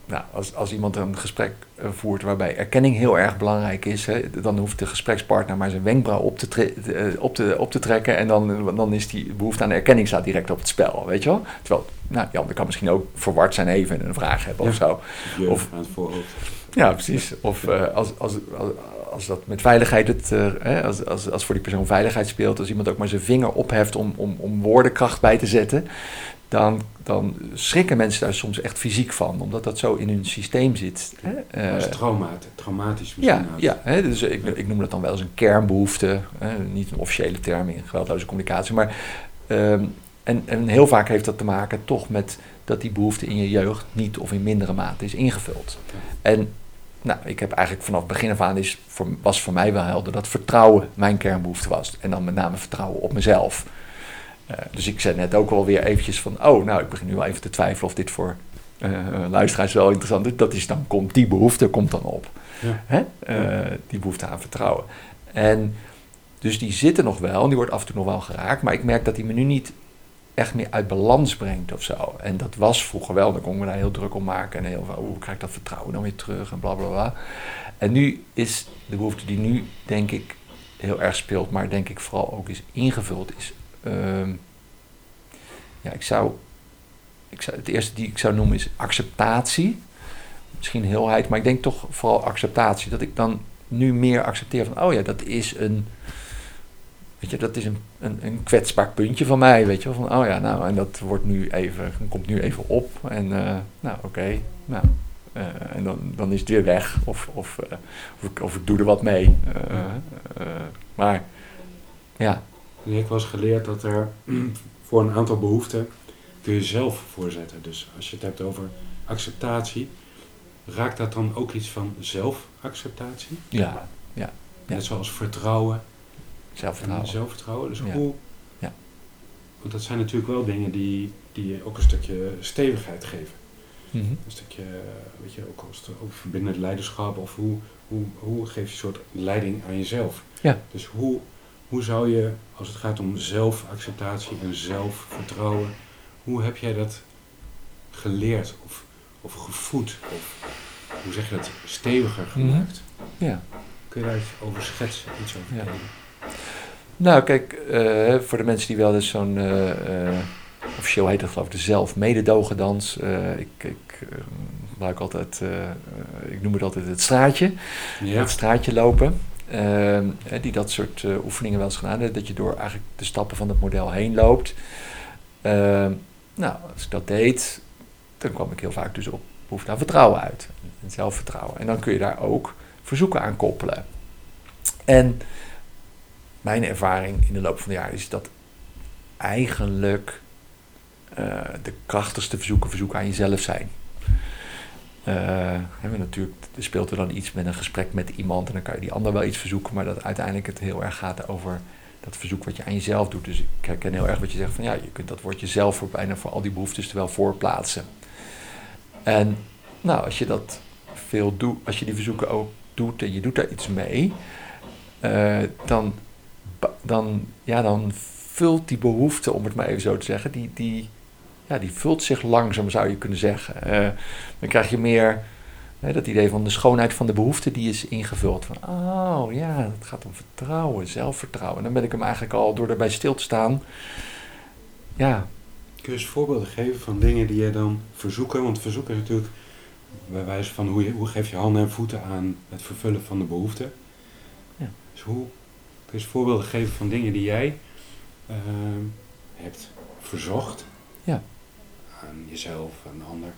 nou, als, als iemand een gesprek eh, voert waarbij erkenning heel erg belangrijk is, hè, dan hoeft de gesprekspartner maar zijn wenkbrauw op te, uh, op te, op te trekken en dan, dan is die behoefte aan erkenning staat direct op het spel, weet je wel? Terwijl, nou, die ander kan misschien ook verward zijn even een vraag hebben of zo. Of aan het voorhoofd. Ja, precies. Of uh, als, als, als, als, dat met veiligheid, het, uh, als, als, als voor die persoon veiligheid speelt, als iemand ook maar zijn vinger opheft om, om, om woordenkracht bij te zetten, dan, dan schrikken mensen daar soms echt fysiek van, omdat dat zo in hun systeem zit. Hè? Dat traumatisch, traumatisch misschien. Ja, ja hè? dus ik, ik noem dat dan wel eens een kernbehoefte, hè? niet een officiële term in geweldloze communicatie, maar um, en, en heel vaak heeft dat te maken toch met dat die behoefte in je jeugd niet of in mindere mate is ingevuld. En nou, ik heb eigenlijk vanaf het begin af aan is voor, was voor mij wel helder dat vertrouwen mijn kernbehoefte was. En dan met name vertrouwen op mezelf. Uh, dus ik zei net ook wel weer eventjes van, oh, nou, ik begin nu wel even te twijfelen of dit voor luisteraars wel interessant. Dat is dan komt, die behoefte komt dan op. Ja. Hè? Uh, die behoefte aan vertrouwen. En dus die zitten nog wel, en die wordt af en toe nog wel geraakt, maar ik merk dat die me nu niet echt meer uit balans brengt of zo. En dat was vroeger wel, dan kon ik me daar heel druk om maken. En heel van, hoe krijg ik dat vertrouwen dan weer terug en bla bla bla. En nu is de behoefte die nu, denk ik, heel erg speelt, maar denk ik vooral ook is ingevuld, is. Uh, ja, ik zou, ik zou. Het eerste die ik zou noemen is acceptatie. Misschien heelheid, maar ik denk toch vooral acceptatie. Dat ik dan nu meer accepteer van, oh ja, dat is een Weet je, dat is een, een, een kwetsbaar puntje van mij, weet je Van, oh ja, nou, en dat wordt nu even, komt nu even op. En, uh, nou, oké, nou, uh, en dan, dan is het weer weg. Of, of, uh, of, ik, of ik doe er wat mee. maar, ja. Ik heb was geleerd dat er voor een aantal behoeften kun je zelf voorzetten. Dus als je het hebt over acceptatie, raakt dat dan ook iets van zelfacceptatie? Ja, ja. Net zoals vertrouwen Zelfvertrouwen. En zelfvertrouwen. Dus hoe... Ja. Want dat zijn natuurlijk wel dingen die, die ook een stukje stevigheid geven. Mm -hmm. Een stukje, weet je, ook als verbindend leiderschap of hoe, hoe, hoe geef je een soort leiding aan jezelf. Ja. Dus hoe, hoe zou je, als het gaat om zelfacceptatie en zelfvertrouwen, hoe heb jij dat geleerd of, of gevoed? Of hoe zeg je dat, steviger mhm. gemaakt? Ja. Kun je daar iets over schetsen, iets over ja. Nou, kijk, uh, voor de mensen die wel eens zo'n, uh, uh, officieel heet het geloof ik de zelf-mededogendans. ik, ik gebruik altijd, ik noem het altijd het straatje. Ja. Het straatje lopen. die dat soort oefeningen wel eens gedaan hebben. Dat je door eigenlijk de stappen van het model heen loopt. Nou, als ik dat deed, dan kwam ik heel vaak dus op behoefte aan vertrouwen uit. En zelfvertrouwen. En dan kun je daar ook verzoeken aan koppelen. En mijn ervaring in de loop van de jaren is dat eigenlijk uh, de krachtigste verzoeken verzoeken aan jezelf zijn. Uh, natuurlijk, speelt er dan iets met een gesprek met iemand en dan kan je die ander wel iets verzoeken, maar dat uiteindelijk het heel erg gaat over dat verzoek wat je aan jezelf doet. Dus ik herken heel erg wat je zegt van ja, je kunt dat woordje zelf voor bijna voor al die behoeftes er wel voorplaatsen. En nou, als je dat veel doet, als je die verzoeken ook doet en je doet daar iets mee, uh, dan dan, ja, dan vult die behoefte, om het maar even zo te zeggen, die, die, ja, die vult zich langzaam, zou je kunnen zeggen. Uh, dan krijg je meer dat idee van de schoonheid van de behoefte, die is ingevuld. Van, oh ja, het gaat om vertrouwen, zelfvertrouwen. En dan ben ik hem eigenlijk al, door erbij stil te staan, ja. Kun je eens voorbeelden geven van dingen die je dan verzoeken? Want verzoeken is natuurlijk bij wijze van hoe, je, hoe geef je handen en voeten aan het vervullen van de behoefte. Ja. Dus hoe Kun je eens voorbeelden geven van dingen die jij uh, hebt verzocht? Ja. Aan jezelf, aan de ander?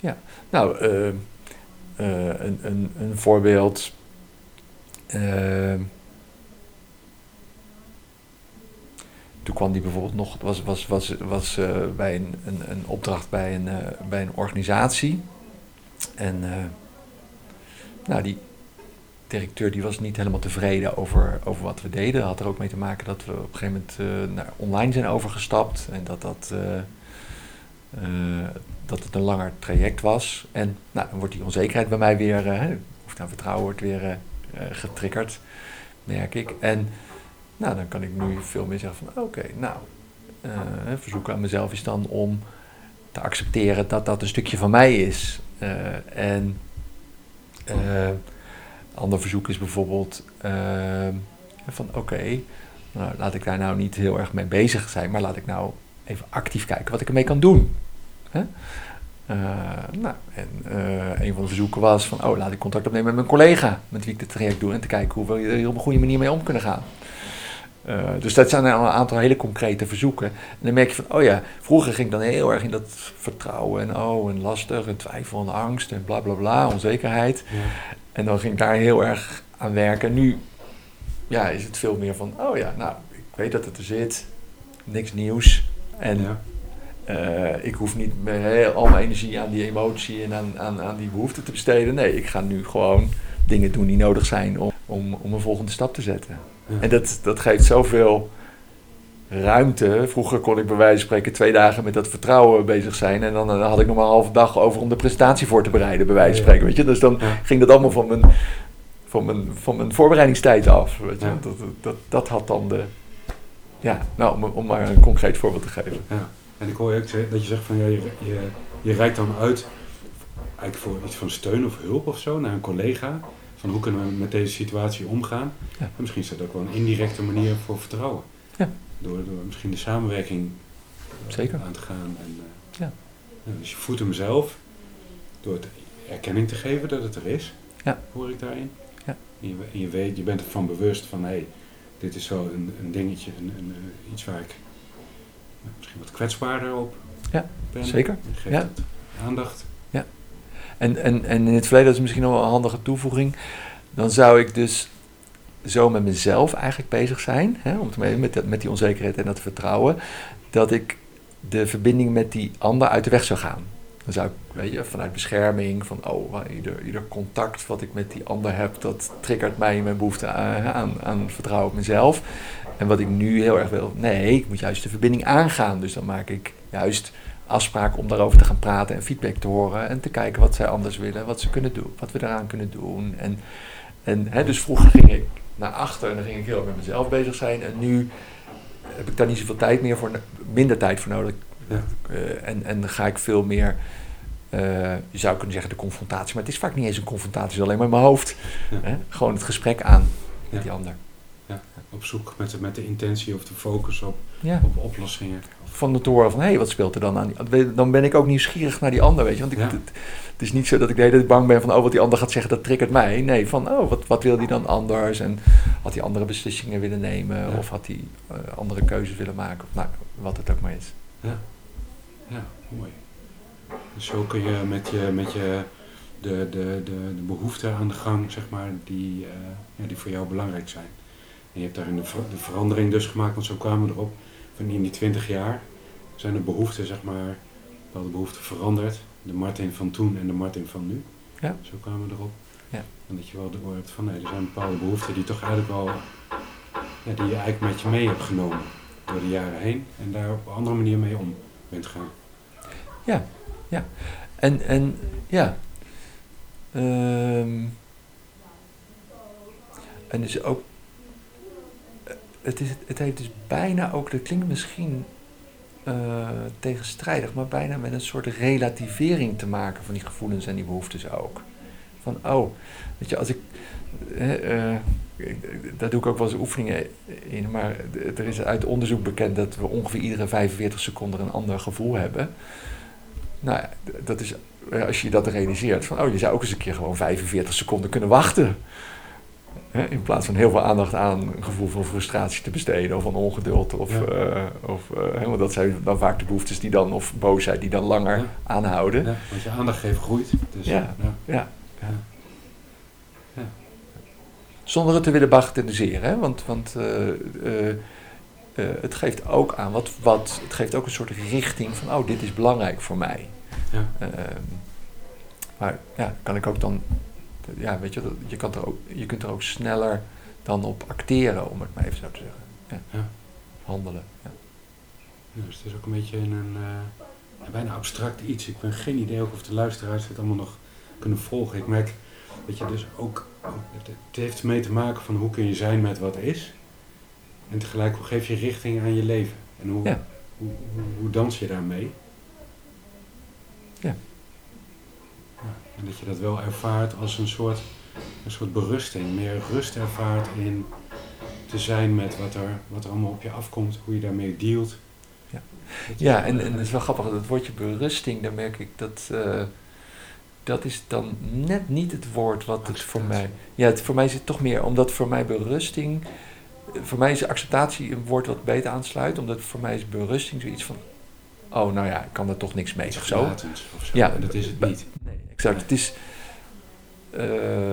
Ja, nou, uh, uh, een, een, een voorbeeld. Ehm, toen kwam die bijvoorbeeld nog, was, was, was, was bij een, een, een, opdracht bij een, bij een organisatie. En nou, die, directeur die was niet helemaal tevreden over, over wat we deden. Dat had er ook mee te maken dat we op een gegeven moment naar online zijn overgestapt. En dat, dat, uh, uh, dat het een langer traject was. En nou, dan wordt die onzekerheid bij mij weer, of nou vertrouwen wordt weer getriggerd, merk ik. En nou, dan kan ik nu veel meer zeggen van oké, nou, verzoeken aan mezelf is dan om te accepteren dat dat een stukje van mij is. en ander verzoek is bijvoorbeeld van oké, nou, laat ik daar nou niet heel erg mee bezig zijn, maar laat ik nou even actief kijken wat ik ermee kan doen. Hè? Uh, nou, en uh, een van de verzoeken was van, oh, laat ik contact opnemen met mijn collega met wie ik dit traject doe en te kijken hoe we er op een goede manier mee om kunnen gaan. Uh, dus dat zijn een aantal hele concrete verzoeken. En dan merk je van, oh ja, vroeger ging ik dan heel erg in dat vertrouwen en oh, en lastig en twijfel en angst en bla bla bla, onzekerheid. Ja. En dan ging ik daar heel erg aan werken. En nu ja, is het veel meer van, oh ja, nou, ik weet dat het er zit, niks nieuws. En ja. Uh, ik hoef niet heel, al mijn energie aan die emotie en aan, aan, aan die behoefte te besteden. Nee, ik ga nu gewoon dingen doen die nodig zijn om, om, om een volgende stap te zetten. Ja. En dat, dat geeft zoveel ruimte. Vroeger kon ik bij wijze van spreken twee dagen met dat vertrouwen bezig zijn. En dan, dan had ik nog maar een halve dag over om de presentatie voor te bereiden, bij wijze van spreken. Weet je? Dus dan ging dat allemaal van mijn, van mijn, van mijn voorbereidingstijd af. Weet je? Dat, dat, dat had dan de. Ja, nou, om, om maar een concreet voorbeeld te geven. Ja. En ik hoor ook dat je zegt van ja, je, je, je reikt dan uit eigenlijk voor iets van steun of hulp of zo naar een collega. Van hoe kunnen we met deze situatie omgaan? Ja. En misschien is dat ook wel een indirecte manier voor vertrouwen. Ja. Door, door misschien de samenwerking eh, Zeker. aan te gaan. En, uh, ja. Dus je voedt hem zelf door het erkenning te geven dat het er is, ja. hoor ik daarin. Ja. En, je, en je weet, je bent ervan bewust van hé, hey, dit is zo een, een dingetje, een, een, iets waar ik misschien wat kwetsbaarder op ja, Zeker. Geef ja. aandacht. Ja. En, en, en in het verleden, dat is misschien nog wel een handige toevoeging, dan zou ik dus zo met mezelf eigenlijk bezig zijn, hè, om te met, met die onzekerheid en dat vertrouwen, dat ik de verbinding met die ander uit de weg zou gaan. Dan zou ik, weet je, vanuit bescherming, van oh, ieder, ieder contact wat ik met die ander heb, dat triggert mij in mijn behoefte aan, aan, vertrouwen op mezelf. En wat ik nu heel erg wil, nee, ik moet juist de verbinding aangaan. Dus dan maak ik juist afspraken om daarover te gaan praten en feedback te horen. En te kijken wat zij anders willen, wat ze kunnen doen, wat we eraan kunnen doen. En, en hè, dus vroeger ging ik naar achter en dan ging ik heel erg met mezelf bezig zijn. En nu heb ik daar niet zoveel tijd meer voor, minder tijd voor nodig. Ja. Uh, en, en ga ik veel meer, uh, je zou kunnen zeggen de confrontatie, maar het is vaak niet eens een confrontatie, het is alleen maar in mijn hoofd. Ja. Hè? Gewoon het gesprek aan met die ander op zoek met, met de intentie of de focus op, op oplossingen. Van de toren van, hé, hey, wat speelt er dan aan? Dan ben ik ook nieuwsgierig naar die ander, weet je. Want ik, het, het, is niet zo dat ik de hele tijd bang ben van, oh, wat die ander gaat zeggen, dat triggert mij. Nee, van, oh, wat, wat wil die dan anders? En had hij andere beslissingen willen nemen? Of had hij uh, andere keuzes willen maken? Of nou, wat het ook maar is. Ja, ja mooi. Dus zo kun je met je, met je de, de, de, de behoeften aan de gang, zeg maar, die, uh, ja, die voor jou belangrijk zijn. En je hebt daarin de, de verandering dus gemaakt, want zo kwamen we erop. Van in die twintig jaar zijn de behoeften, zeg maar, bepaalde behoeften veranderd. De Martin van toen en de Martin van nu. Ja. Zo kwamen we erop. Ja. En dat je wel door hebt van, nee, er zijn bepaalde behoeften die toch eigenlijk wel, ja, die je eigenlijk met je mee hebt genomen door de jaren heen. En daar op een andere manier mee om bent gaan. Ja, ja. En, en ja. Um, en dus ook het, is, het heeft dus bijna ook, dat klinkt misschien uh, tegenstrijdig, maar bijna met een soort relativering te maken van die gevoelens en die behoeftes ook. Van, oh, weet je, als ik. Uh, daar doe ik ook wel eens oefeningen in, maar er is uit onderzoek bekend dat we ongeveer iedere 45 seconden een ander gevoel hebben. Nou ja, dat is, als je dat realiseert, van oh, je zou ook eens een keer gewoon 45 seconden kunnen wachten in plaats van heel veel aandacht aan een gevoel van frustratie te besteden of van ongeduld. Of, ja. uh, of uh, want dat zijn dan vaak de behoeftes die dan, of boosheid die dan langer aanhouden. Ja, want je aandacht geeft groeit. Dus, ja. Ja. Zonder het te willen bagatelliseren, hè? want, want uh, het geeft ook aan wat, wat, het geeft ook een soort richting van, oh, dit is belangrijk voor mij. Ja. Ehm, maar ja, kan ik ook dan ja, weet je, je, kan er ook, je kunt er ook sneller dan op acteren, om het maar even zo te zeggen. Ja. ja. Handelen. Ja. Dus het is ook een beetje een, uh, bijna abstract iets. Ik ben geen idee ook of de luisteraars het allemaal nog kunnen volgen. Ik merk, weet je, dus ook, het, heeft mee te maken van hoe kun je zijn met wat is. En tegelijk, hoe geef je richting aan je leven? En hoe, hoe, hoe, hoe dans je daarmee? Ja. en dat je dat wel ervaart als een soort, een soort berusting. Meer rust ervaart in te zijn met wat er, wat er allemaal op je afkomt, hoe je daarmee dealt. Ja, ja en, en het is wel grappig, dat woordje berusting, daar merk ik dat... Uh, dat is dan net niet het woord wat het voor mij. Ja, het, voor mij is het toch meer, omdat voor mij berusting. Voor mij is acceptatie een woord wat beter aansluit, omdat voor mij is berusting zoiets van. Oh, nou ja, ik kan er toch niks mee of zo. Of zo. Ja, en dat is het niet. Nee, exact. Het is. Uh,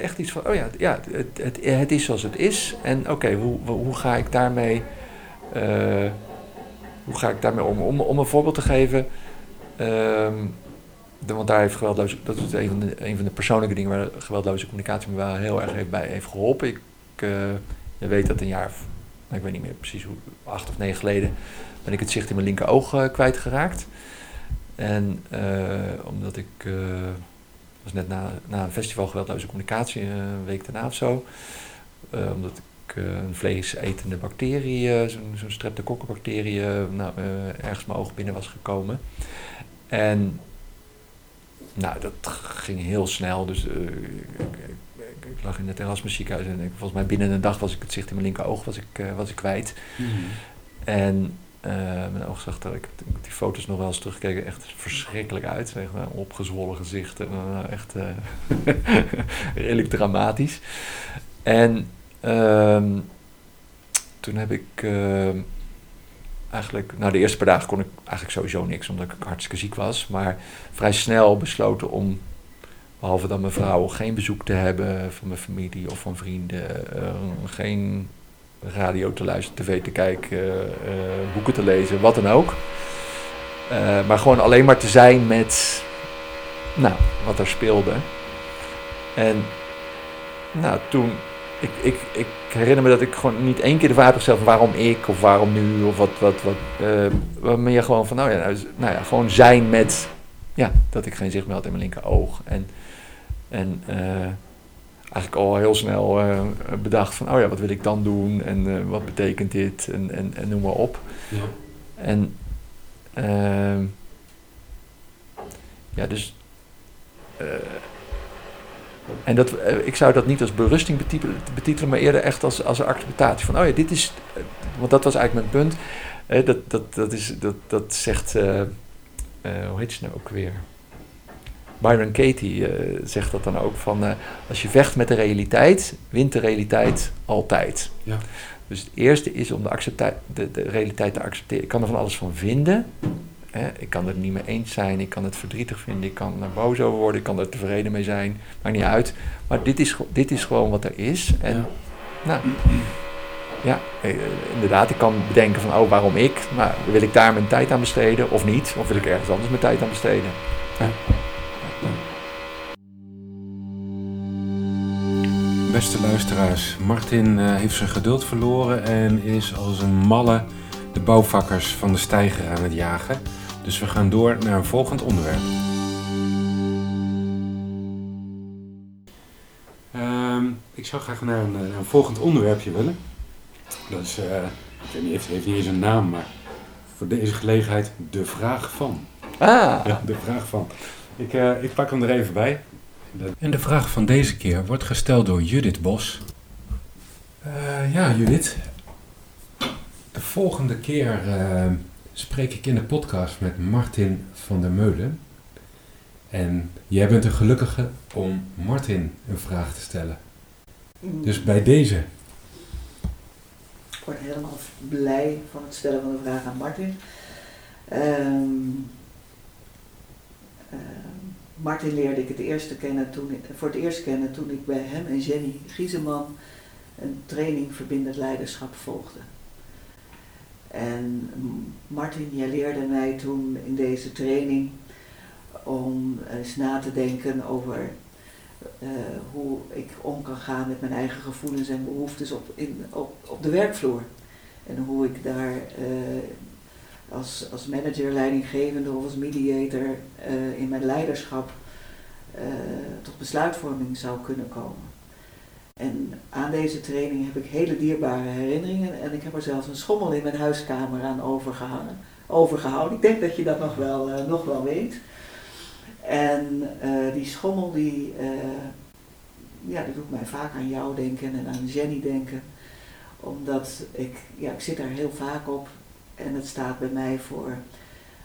echt iets van, oh ja, ja het, het, het is zoals het is. En oké, hoe, hoe ga ik daarmee. Uh, hoe ga ik daarmee om? Om, om een voorbeeld te geven. Um, want daar heeft geweldloze, dat is een van, de, van de persoonlijke dingen waar geweldloze communicatie me wel heel erg bij heeft geholpen. Ik uh, weet dat een jaar, nou, ik weet niet meer precies hoe, acht of negen geleden, ben ik het zicht in mijn linker oog uh, kwijtgeraakt. En uh, omdat ik, was net na, na een festival geweldloze communicatie, een week daarna of zo, omdat ik eh, een vleesetende bacterie, eh, zo'n zo streptokokkenbacterie, eh, nou, ergens mijn oog binnen was gekomen. En nou, dat ging heel snel. Dus ik, ik, lag in het Erasmus ziekenhuis en ik, volgens mij binnen een dag was ik het zicht in mijn linker oog was ik, was ik kwijt. Mhm. En mijn oog zag er, ik heb die foto's nog wel eens teruggekeken, echt verschrikkelijk uit. Echt een opgezwollen gezicht. En, echt redelijk dramatisch. En Ehm, toen heb ik ehm, eigenlijk, nou de eerste paar dagen kon ik eigenlijk sowieso niks, omdat ik hartstikke ziek was. Maar vrij snel besloten om, behalve dan mijn vrouw, geen bezoek te hebben van mijn familie of van vrienden. Uh, geen radio te luisteren, tv te kijken, uh, boeken te lezen, wat dan ook. Uh, maar gewoon alleen maar te zijn met, nou, wat er speelde. En nou, toen ik, ik, ik herinner me dat ik gewoon niet één keer de vraag heb gesteld van waarom ik of waarom nu of wat, wat, wat. Uh, meer gewoon van, nou ja, nou, nou, ja, gewoon zijn met, ja, dat ik geen zicht meer had in mijn linker oog. En, en uh, eigenlijk al heel snel uh, bedacht van, oh ja, wat wil ik dan doen en wat betekent dit en, en, en noem maar op. Ja. En ehm, ja, dus en dat, eh, ik zou dat niet als berusting betitelen, maar eerder echt als, als een acceptatie. Van, oh ja, dit is, eh, want dat was eigenlijk mijn punt. dat, dat, dat, is, dat, dat zegt, uh, hoe heet ze nou ook weer? Byron Katie zegt dat dan ook van, als je vecht met de realiteit, wint de realiteit altijd. Ja. Dus het eerste is om de, de, de realiteit te accepteren. Ik kan er van alles van vinden, Hè, ik kan het niet mee eens zijn, ik kan het verdrietig vinden, ik kan er boos over worden, ik kan er tevreden mee zijn, maakt niet uit. Maar dit is, dit is gewoon wat er is. En ja. nou, ja, eh, inderdaad, ik kan bedenken van, oh, waarom ik? Maar wil ik daar mijn tijd aan besteden of niet? Of wil ik ergens anders mijn tijd aan besteden? Ja. Beste luisteraars, Martin uh, heeft zijn geduld verloren en is als een malle de bouwvakkers van de steiger aan het jagen. Dus we gaan door naar een volgend onderwerp. Ehm, ik zou graag naar een, een, volgend onderwerpje willen. Dat is, uh, ik weet niet, het heeft niet eens een naam, maar voor deze gelegenheid de vraag van. Ah! Ja, de vraag van. Ik, uh, ik pak hem er even bij. En de vraag van deze keer wordt gesteld door Judith Bos. Uh, ja, Judith. De volgende keer spreek ik in de podcast met Martin van der Meulen. En jij bent een gelukkige om Martin een vraag te stellen. Dus bij deze. Ik word helemaal blij van het stellen van de vraag aan Martin. Um, Martin leerde ik het eerste kennen toen, voor het eerst kennen toen ik bij hem en Jenny Gieseman een training verbindend leiderschap volgde. En Martin, jij leerde mij toen in deze training om eens na te denken over uh, hoe ik om kan gaan met mijn eigen gevoelens en behoeftes op, in, op, de werkvloer. En hoe ik daar uh, als, als manager, leidinggevende of als mediator uh, in mijn leiderschap tot besluitvorming zou kunnen komen. En aan deze training heb ik hele dierbare herinneringen en ik heb er zelfs een schommel in mijn huiskamer aan overgehangen, overgehouden. Ik denk dat je dat nog wel, uh, nog wel weet. En uh, die schommel die, uh, ja, die doet mij vaak aan jou denken en aan Jenny denken. Omdat ik, ja, ik zit daar heel vaak op en het staat bij mij voor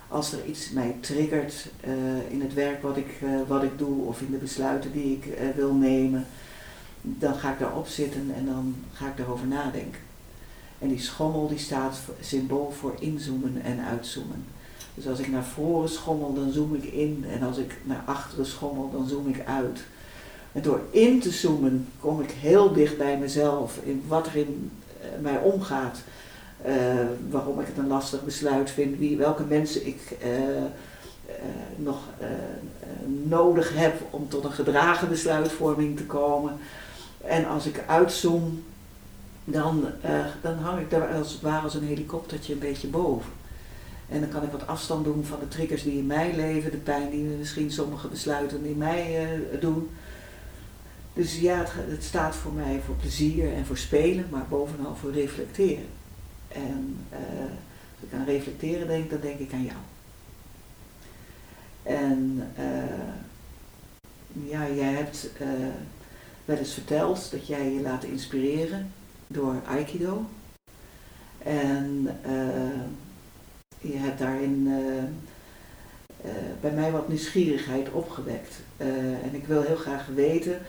als er iets mij triggert in het werk wat ik, wat ik doe of in de besluiten die ik wil nemen, dan ga ik daarop zitten en dan ga ik daarover nadenken. En die schommel die staat symbool voor inzoomen en uitzoomen. Dus als ik naar voren schommel, dan zoom ik in. En als ik naar achteren schommel, dan zoom ik uit. En door in te zoomen kom ik heel dicht bij mezelf, in wat er in mij omgaat. Uh, waarom ik het een lastig besluit vind, wie, welke mensen ik uh, nog nodig heb om tot een gedragen besluitvorming te komen. En als ik uitzoom, dan, dan hang ik daar als het ware als een helikoptertje een beetje boven. En dan kan ik wat afstand doen van de triggers die in mij leven, de pijn die misschien sommige besluiten in mij doen. Dus ja, het, staat voor mij voor plezier en voor spelen, maar bovenal voor reflecteren. En uh, als ik aan reflecteren denk, dan denk ik aan jou. En ja, jij hebt wel eens verteld dat jij je laat inspireren door Aikido. En je hebt daarin bij mij wat nieuwsgierigheid opgewekt. en ik wil heel graag weten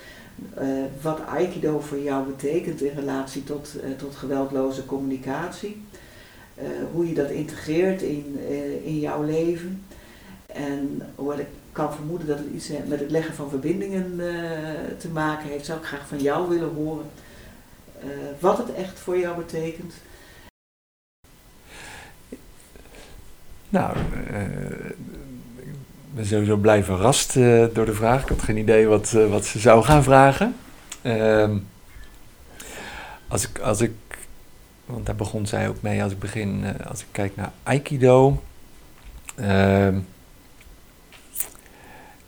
wat Aikido voor jou betekent in relatie tot, tot geweldloze communicatie. Hoe je dat integreert in, in jouw leven. En hoewel ik kan vermoeden dat het iets met het leggen van verbindingen te maken heeft, zou ik graag van jou willen horen wat het echt voor jou betekent. Nou, ben sowieso blij verrast door de vraag. Ik had geen idee wat, wat ze zou gaan vragen. Uh, als, ik, als ik, want daar begon zij ook mee, als ik begin, als ik kijk naar Aikido.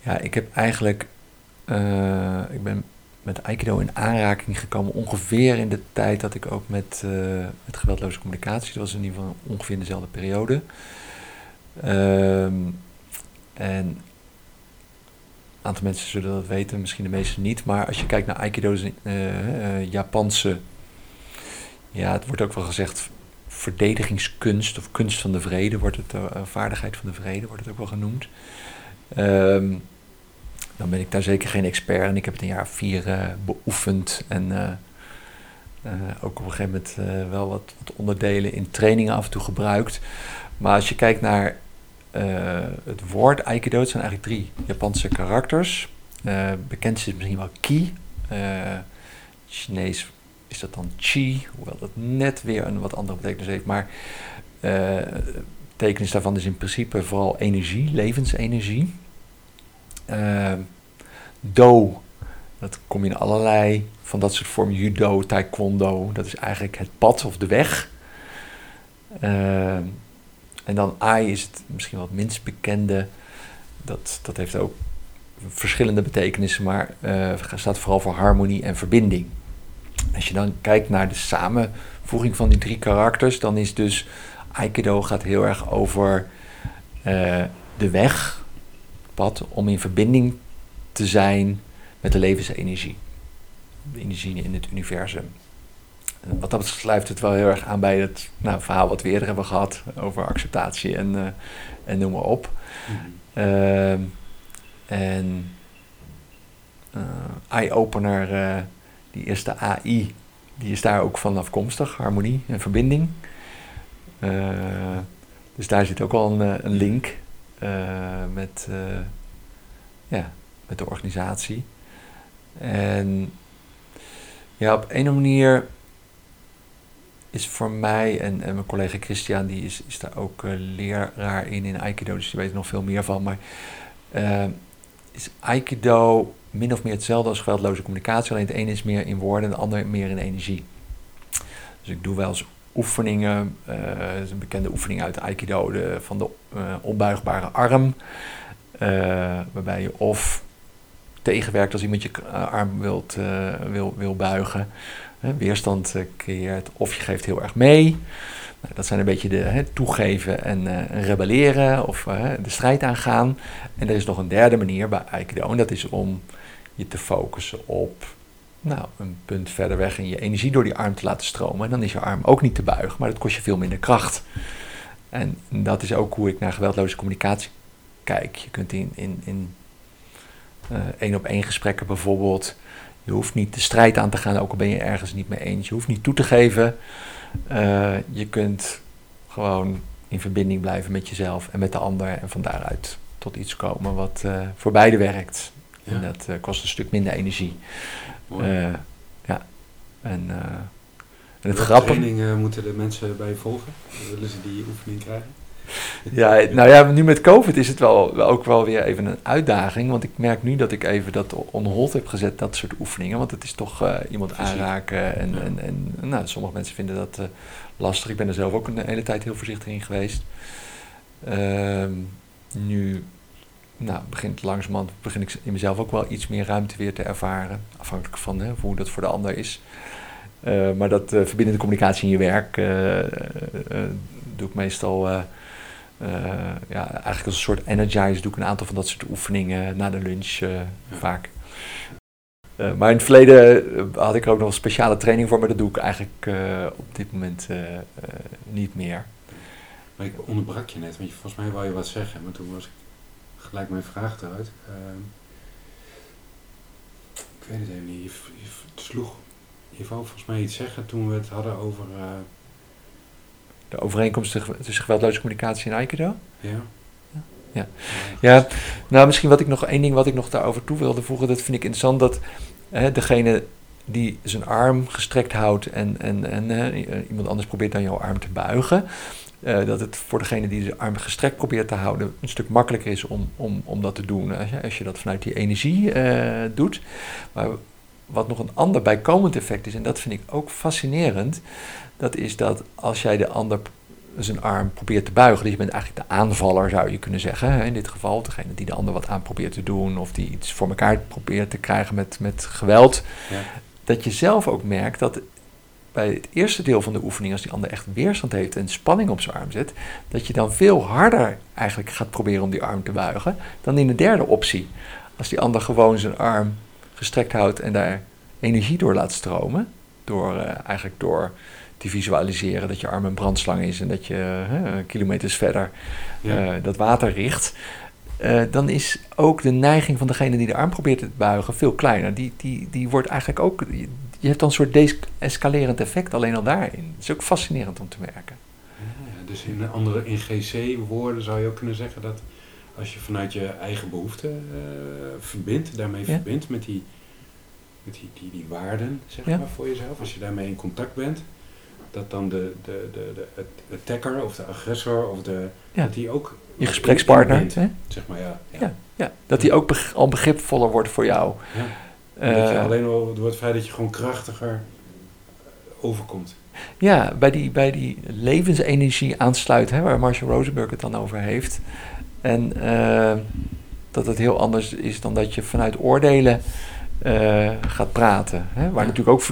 Ja, ik heb eigenlijk, ik ben met Aikido in aanraking gekomen ongeveer in de tijd dat ik ook met, met geweldloze communicatie, dat was in ieder geval ongeveer in dezelfde periode. Ehm en een aantal mensen zullen dat weten, misschien de meeste niet. Maar als je kijkt naar Aikido's uh, Japanse, ja, het wordt ook wel gezegd verdedigingskunst of kunst van de vrede, wordt het, vaardigheid van de vrede wordt het ook wel genoemd. Um, dan ben ik daar zeker geen expert en ik heb het een jaar of vier beoefend en ook op een gegeven moment wel wat, wat onderdelen in trainingen af en toe gebruikt. Maar als je kijkt naar uh, het woord Aikido, het zijn eigenlijk drie Japanse karakters. Uh, bekend is misschien wel Ki. Uh, Chinees is dat dan Chi, hoewel dat net weer een wat andere betekenis heeft. Maar de betekenis daarvan is in principe vooral energie, levensenergie. Do, dat kom je in allerlei van dat soort vormen. Judo, taekwondo, dat is eigenlijk het pad of de weg. En dan ai is het misschien wat minst bekende. Dat, dat heeft ook verschillende betekenissen, maar uh, staat vooral voor harmonie en verbinding. Als je dan kijkt naar de samenvoeging van die drie karakters, dan is dus Aikido gaat heel erg over uh, de weg, pad, om in verbinding te zijn met de levensenergie. De energie in het universum wat dat sluit het wel heel erg aan bij het nou, verhaal wat we eerder hebben gehad over acceptatie en, uh, en noem maar op. Mm-hmm. Uh, en uh, eye-opener, uh, die eerste AI, die is daar ook van afkomstig, harmonie en verbinding. dus daar zit ook al een, een link met, ja, met de organisatie. En ja, op een manier is voor mij, en, mijn collega Christian, die is, is daar ook uh, leraar in in Aikido, dus die weet er nog veel meer van. Maar is Aikido min of meer hetzelfde als geweldloze communicatie, alleen het ene is meer in woorden en het andere meer in energie. Dus ik doe wel eens oefeningen, uh, is een bekende oefening uit Aikido, de, van de onbuigbare arm, waarbij je of tegenwerkt als iemand je arm wilt, wil, wil buigen. weerstand creëert of je geeft heel erg mee. Nou, dat zijn een beetje de toegeven en rebelleren of de strijd aangaan. En er is nog een derde manier bij Aikido en dat is om je te focussen op nou, een punt verder weg en je energie door die arm te laten stromen. En dan is je arm ook niet te buigen, maar dat kost je veel minder kracht. En dat is ook hoe ik naar geweldloze communicatie kijk. Je kunt in, in, in uh, één op één gesprekken bijvoorbeeld, je hoeft niet de strijd aan te gaan, ook al ben je ergens niet mee eens. Je hoeft niet toe te geven. Uh, je kunt gewoon in verbinding blijven met jezelf en met de ander en van daaruit tot iets komen wat uh, voor beide werkt. Ja. En dat kost een stuk minder energie. Uh, ja. En, uh, en het grappige... training moeten de mensen bij volgen? Willen ze die oefening krijgen? Ja, nou ja, nu met COVID is het wel, ook wel weer even een uitdaging. Want ik merk nu dat ik even dat on hold heb gezet, dat soort oefeningen. Want het is toch uh, iemand aanraken. En, ja. en, en nou, sommige mensen vinden dat uh, lastig. Ik ben er zelf ook een hele tijd heel voorzichtig in geweest. Uh, nu nou, begint langzamerhand begin ik in mezelf ook wel iets meer ruimte weer te ervaren. Afhankelijk van hè, hoe dat voor de ander is. Uh, maar dat uh, verbindende communicatie in je werk uh, doe ik meestal ja, eigenlijk als een soort energize. Doe ik een aantal van dat soort oefeningen na de lunch ja. vaak. maar in het verleden had ik er ook nog een speciale training voor, maar dat doe ik eigenlijk op dit moment niet meer. Maar ik onderbrak je net, want je, volgens mij wou je wat zeggen, maar toen was ik gelijk mijn vraag eruit. Uh, ik weet het even niet. Je, je, sloeg. Je wou volgens mij iets zeggen toen we het hadden over. Uh, de overeenkomst tussen geweldloze communicatie en Aikido? Ja. Ja. ja, nou misschien wat ik nog één ding wat ik nog daarover toe wilde voegen, dat vind ik interessant dat hè, degene die zijn arm gestrekt houdt en, en, en uh, iemand anders probeert dan jouw arm te buigen, uh, dat het voor degene die de arm gestrekt probeert te houden een stuk makkelijker is om, om, om dat te doen. Als je, als je dat vanuit die energie uh, doet. Maar wat nog een ander bijkomend effect is, en dat vind ik ook fascinerend, dat is dat als jij de ander zijn arm probeert te buigen, dus je bent eigenlijk de aanvaller zou je kunnen zeggen, hè, in dit geval, degene die de ander wat aan probeert te doen of die iets voor elkaar probeert te krijgen met, met geweld, ja. dat je zelf ook merkt dat bij het eerste deel van de oefening, als die ander echt weerstand heeft en spanning op zijn arm zet, dat je dan veel harder eigenlijk gaat proberen om die arm te buigen dan in de derde optie. Als die ander gewoon zijn arm gestrekt houdt en daar energie door laat stromen, door uh, eigenlijk door te visualiseren dat je arm een brandslang is en dat je uh, kilometers verder uh, dat water richt, uh, dan is ook de neiging van degene die de arm probeert te buigen veel kleiner. Die, die, die wordt eigenlijk ook, je hebt dan een soort descalerend effect alleen al daarin. Het is ook fascinerend om te merken. Ja, dus in andere in GC-woorden zou je ook kunnen zeggen dat als je vanuit je eigen behoeften uh, verbindt, daarmee ja. verbindt met die, met die, die, die waarden, zeg ja. maar, voor jezelf, als je daarmee in contact bent, dat dan de, de, de, de het attacker of de agressor of de, dat die ook je gesprekspartner, bent, zeg maar, ja. Ja, ja, dat die ook beg al begripvoller wordt voor jou. Ja. Dat je alleen al door het feit dat je gewoon krachtiger overkomt. Ja, bij die, bij die levensenergie aansluit, hè, waar Marshall Rosenberg het dan over heeft. En uh, dat het heel anders is dan dat je vanuit oordelen uh, gaat praten. Hè, waar ja. natuurlijk ook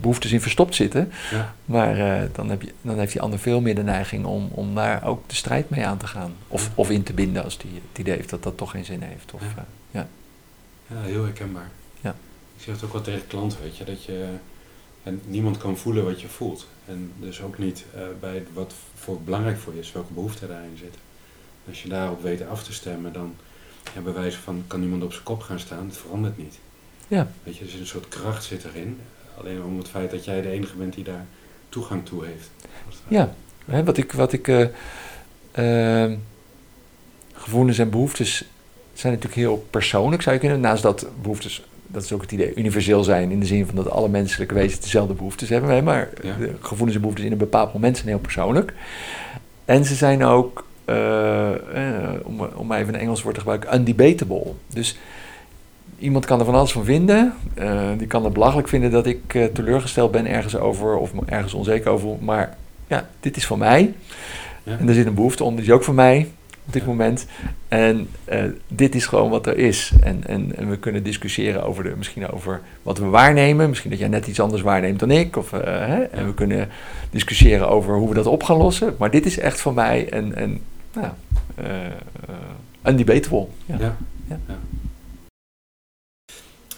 behoeftes in verstopt zitten. Ja. Maar uh, dan, heb je, dan heeft die ander veel meer de neiging om, om daar ook de strijd mee aan te gaan. Of, of in te binden als die het idee heeft dat dat toch geen zin heeft. Of, ja. ja. ja, heel herkenbaar. Zeg het ook wel tegen klanten, weet je, dat je en niemand kan voelen wat je voelt. En dus ook niet uh, bij wat voor belangrijk voor je is, welke behoeften daarin zitten. Als je daarop weet af te stemmen, dan ja, bij wijze van kan iemand op zijn kop gaan staan, het verandert niet. Ja. Weet je, dus een soort kracht zit erin. Alleen om het feit dat jij de enige bent die daar toegang toe heeft. Ja, wat ik, wat ik uh, uh, gevoelens en behoeftes zijn natuurlijk heel persoonlijk, zou je kunnen. Naast dat behoeftes dat is ook het idee, universeel zijn in de zin van dat alle menselijke wezens dezelfde behoeftes hebben. Maar ja. de gevoelens en behoeftes in een bepaald moment zijn heel persoonlijk. En ze zijn ook, uh, uh, om, om even een Engels woord te gebruiken, undebatable. Dus iemand kan er van alles van vinden. Uh, die kan het belachelijk vinden dat ik teleurgesteld ben ergens over of ergens onzeker over. Maar ja, dit is van mij. Ja. En er zit een behoefte onder, die is ook van mij. Op dit moment. En uh, dit is gewoon wat er is. En, en, en, we kunnen discussiëren over de, misschien over wat we waarnemen. Misschien dat jij net iets anders waarneemt dan ik. Of, uh, hè? En we kunnen discussiëren over hoe we dat op gaan lossen. Maar dit is echt voor mij een, een, nou, uh, een debatable. Ja. ja. ja.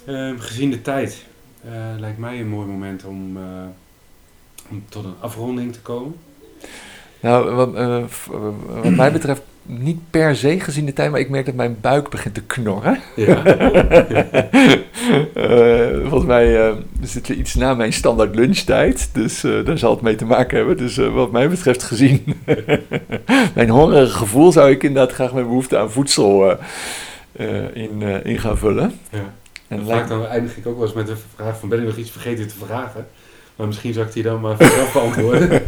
Ehm, gezien de tijd lijkt mij een mooi moment om, om tot een afronding te komen. Nou, wat, wat mij betreft niet per se gezien de tijd, maar ik merk dat mijn buik begint te knorren. Ja. uh, volgens mij uh, zit er iets na mijn standaard lunchtijd, dus uh, daar zal het mee te maken hebben. Dus wat mij betreft gezien mijn hongerige gevoel zou ik inderdaad graag mijn behoefte aan voedsel in, in gaan vullen. Ja. En vaak dan eindig ik ook wel eens met de vraag van ben ik nog iets vergeten te vragen? Maar misschien zou ik die dan maar zelf beantwoorden.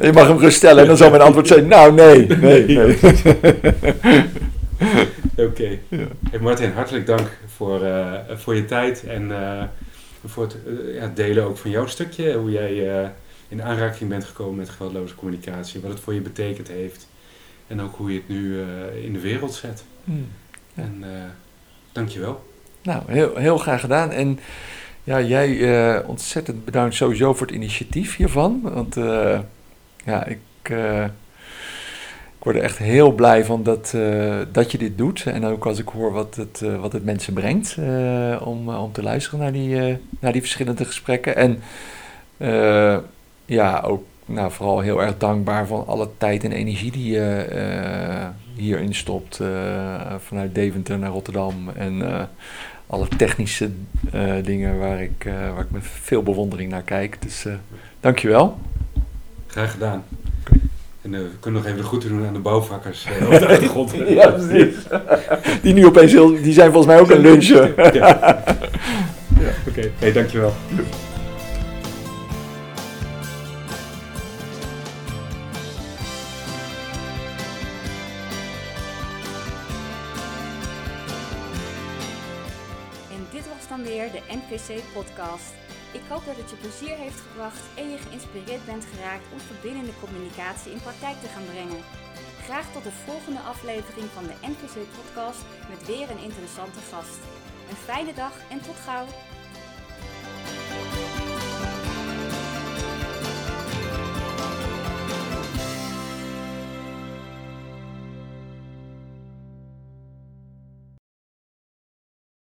je mag hem gerust stellen en dan zal mijn antwoord zijn: Nou, nee. nee, nee. Oké. Ja. Martin, hartelijk dank voor, uh, voor je tijd en uh, voor het uh, ja, delen ook van jouw stukje. Hoe jij in aanraking bent gekomen met geweldloze communicatie, wat het voor je betekend heeft en ook hoe je het nu in de wereld zet. Ja. En dank je wel. Nou, heel, heel graag gedaan. En ja, jij uh, ontzettend bedankt sowieso voor het initiatief hiervan. Want uh, ja, ik, uh, ik word er echt heel blij van dat, dat je dit doet. En ook als ik hoor wat het, wat het mensen brengt om, om te luisteren naar die, naar die verschillende gesprekken. En ja, ook nou, vooral heel erg dankbaar van alle tijd en energie die je hierin stopt. vanuit Deventer naar Rotterdam. En alle technische uh, dingen waar ik, uh, waar ik met veel bewondering naar kijk. Dus uh, dankjewel. Graag gedaan. En we kunnen nog even de groeten doen aan de bouwvakkers op de achtergrond. ja, precies. die nu opeens heel, die zijn volgens mij ook een lunchen. ja. ja. Oké, okay. hey, dankjewel. Podcast. Ik hoop dat het je plezier heeft gebracht en je geïnspireerd bent geraakt om verbindende communicatie in praktijk te gaan brengen. Graag tot de volgende aflevering van de NVC podcast met weer een interessante gast. Een fijne dag en tot gauw!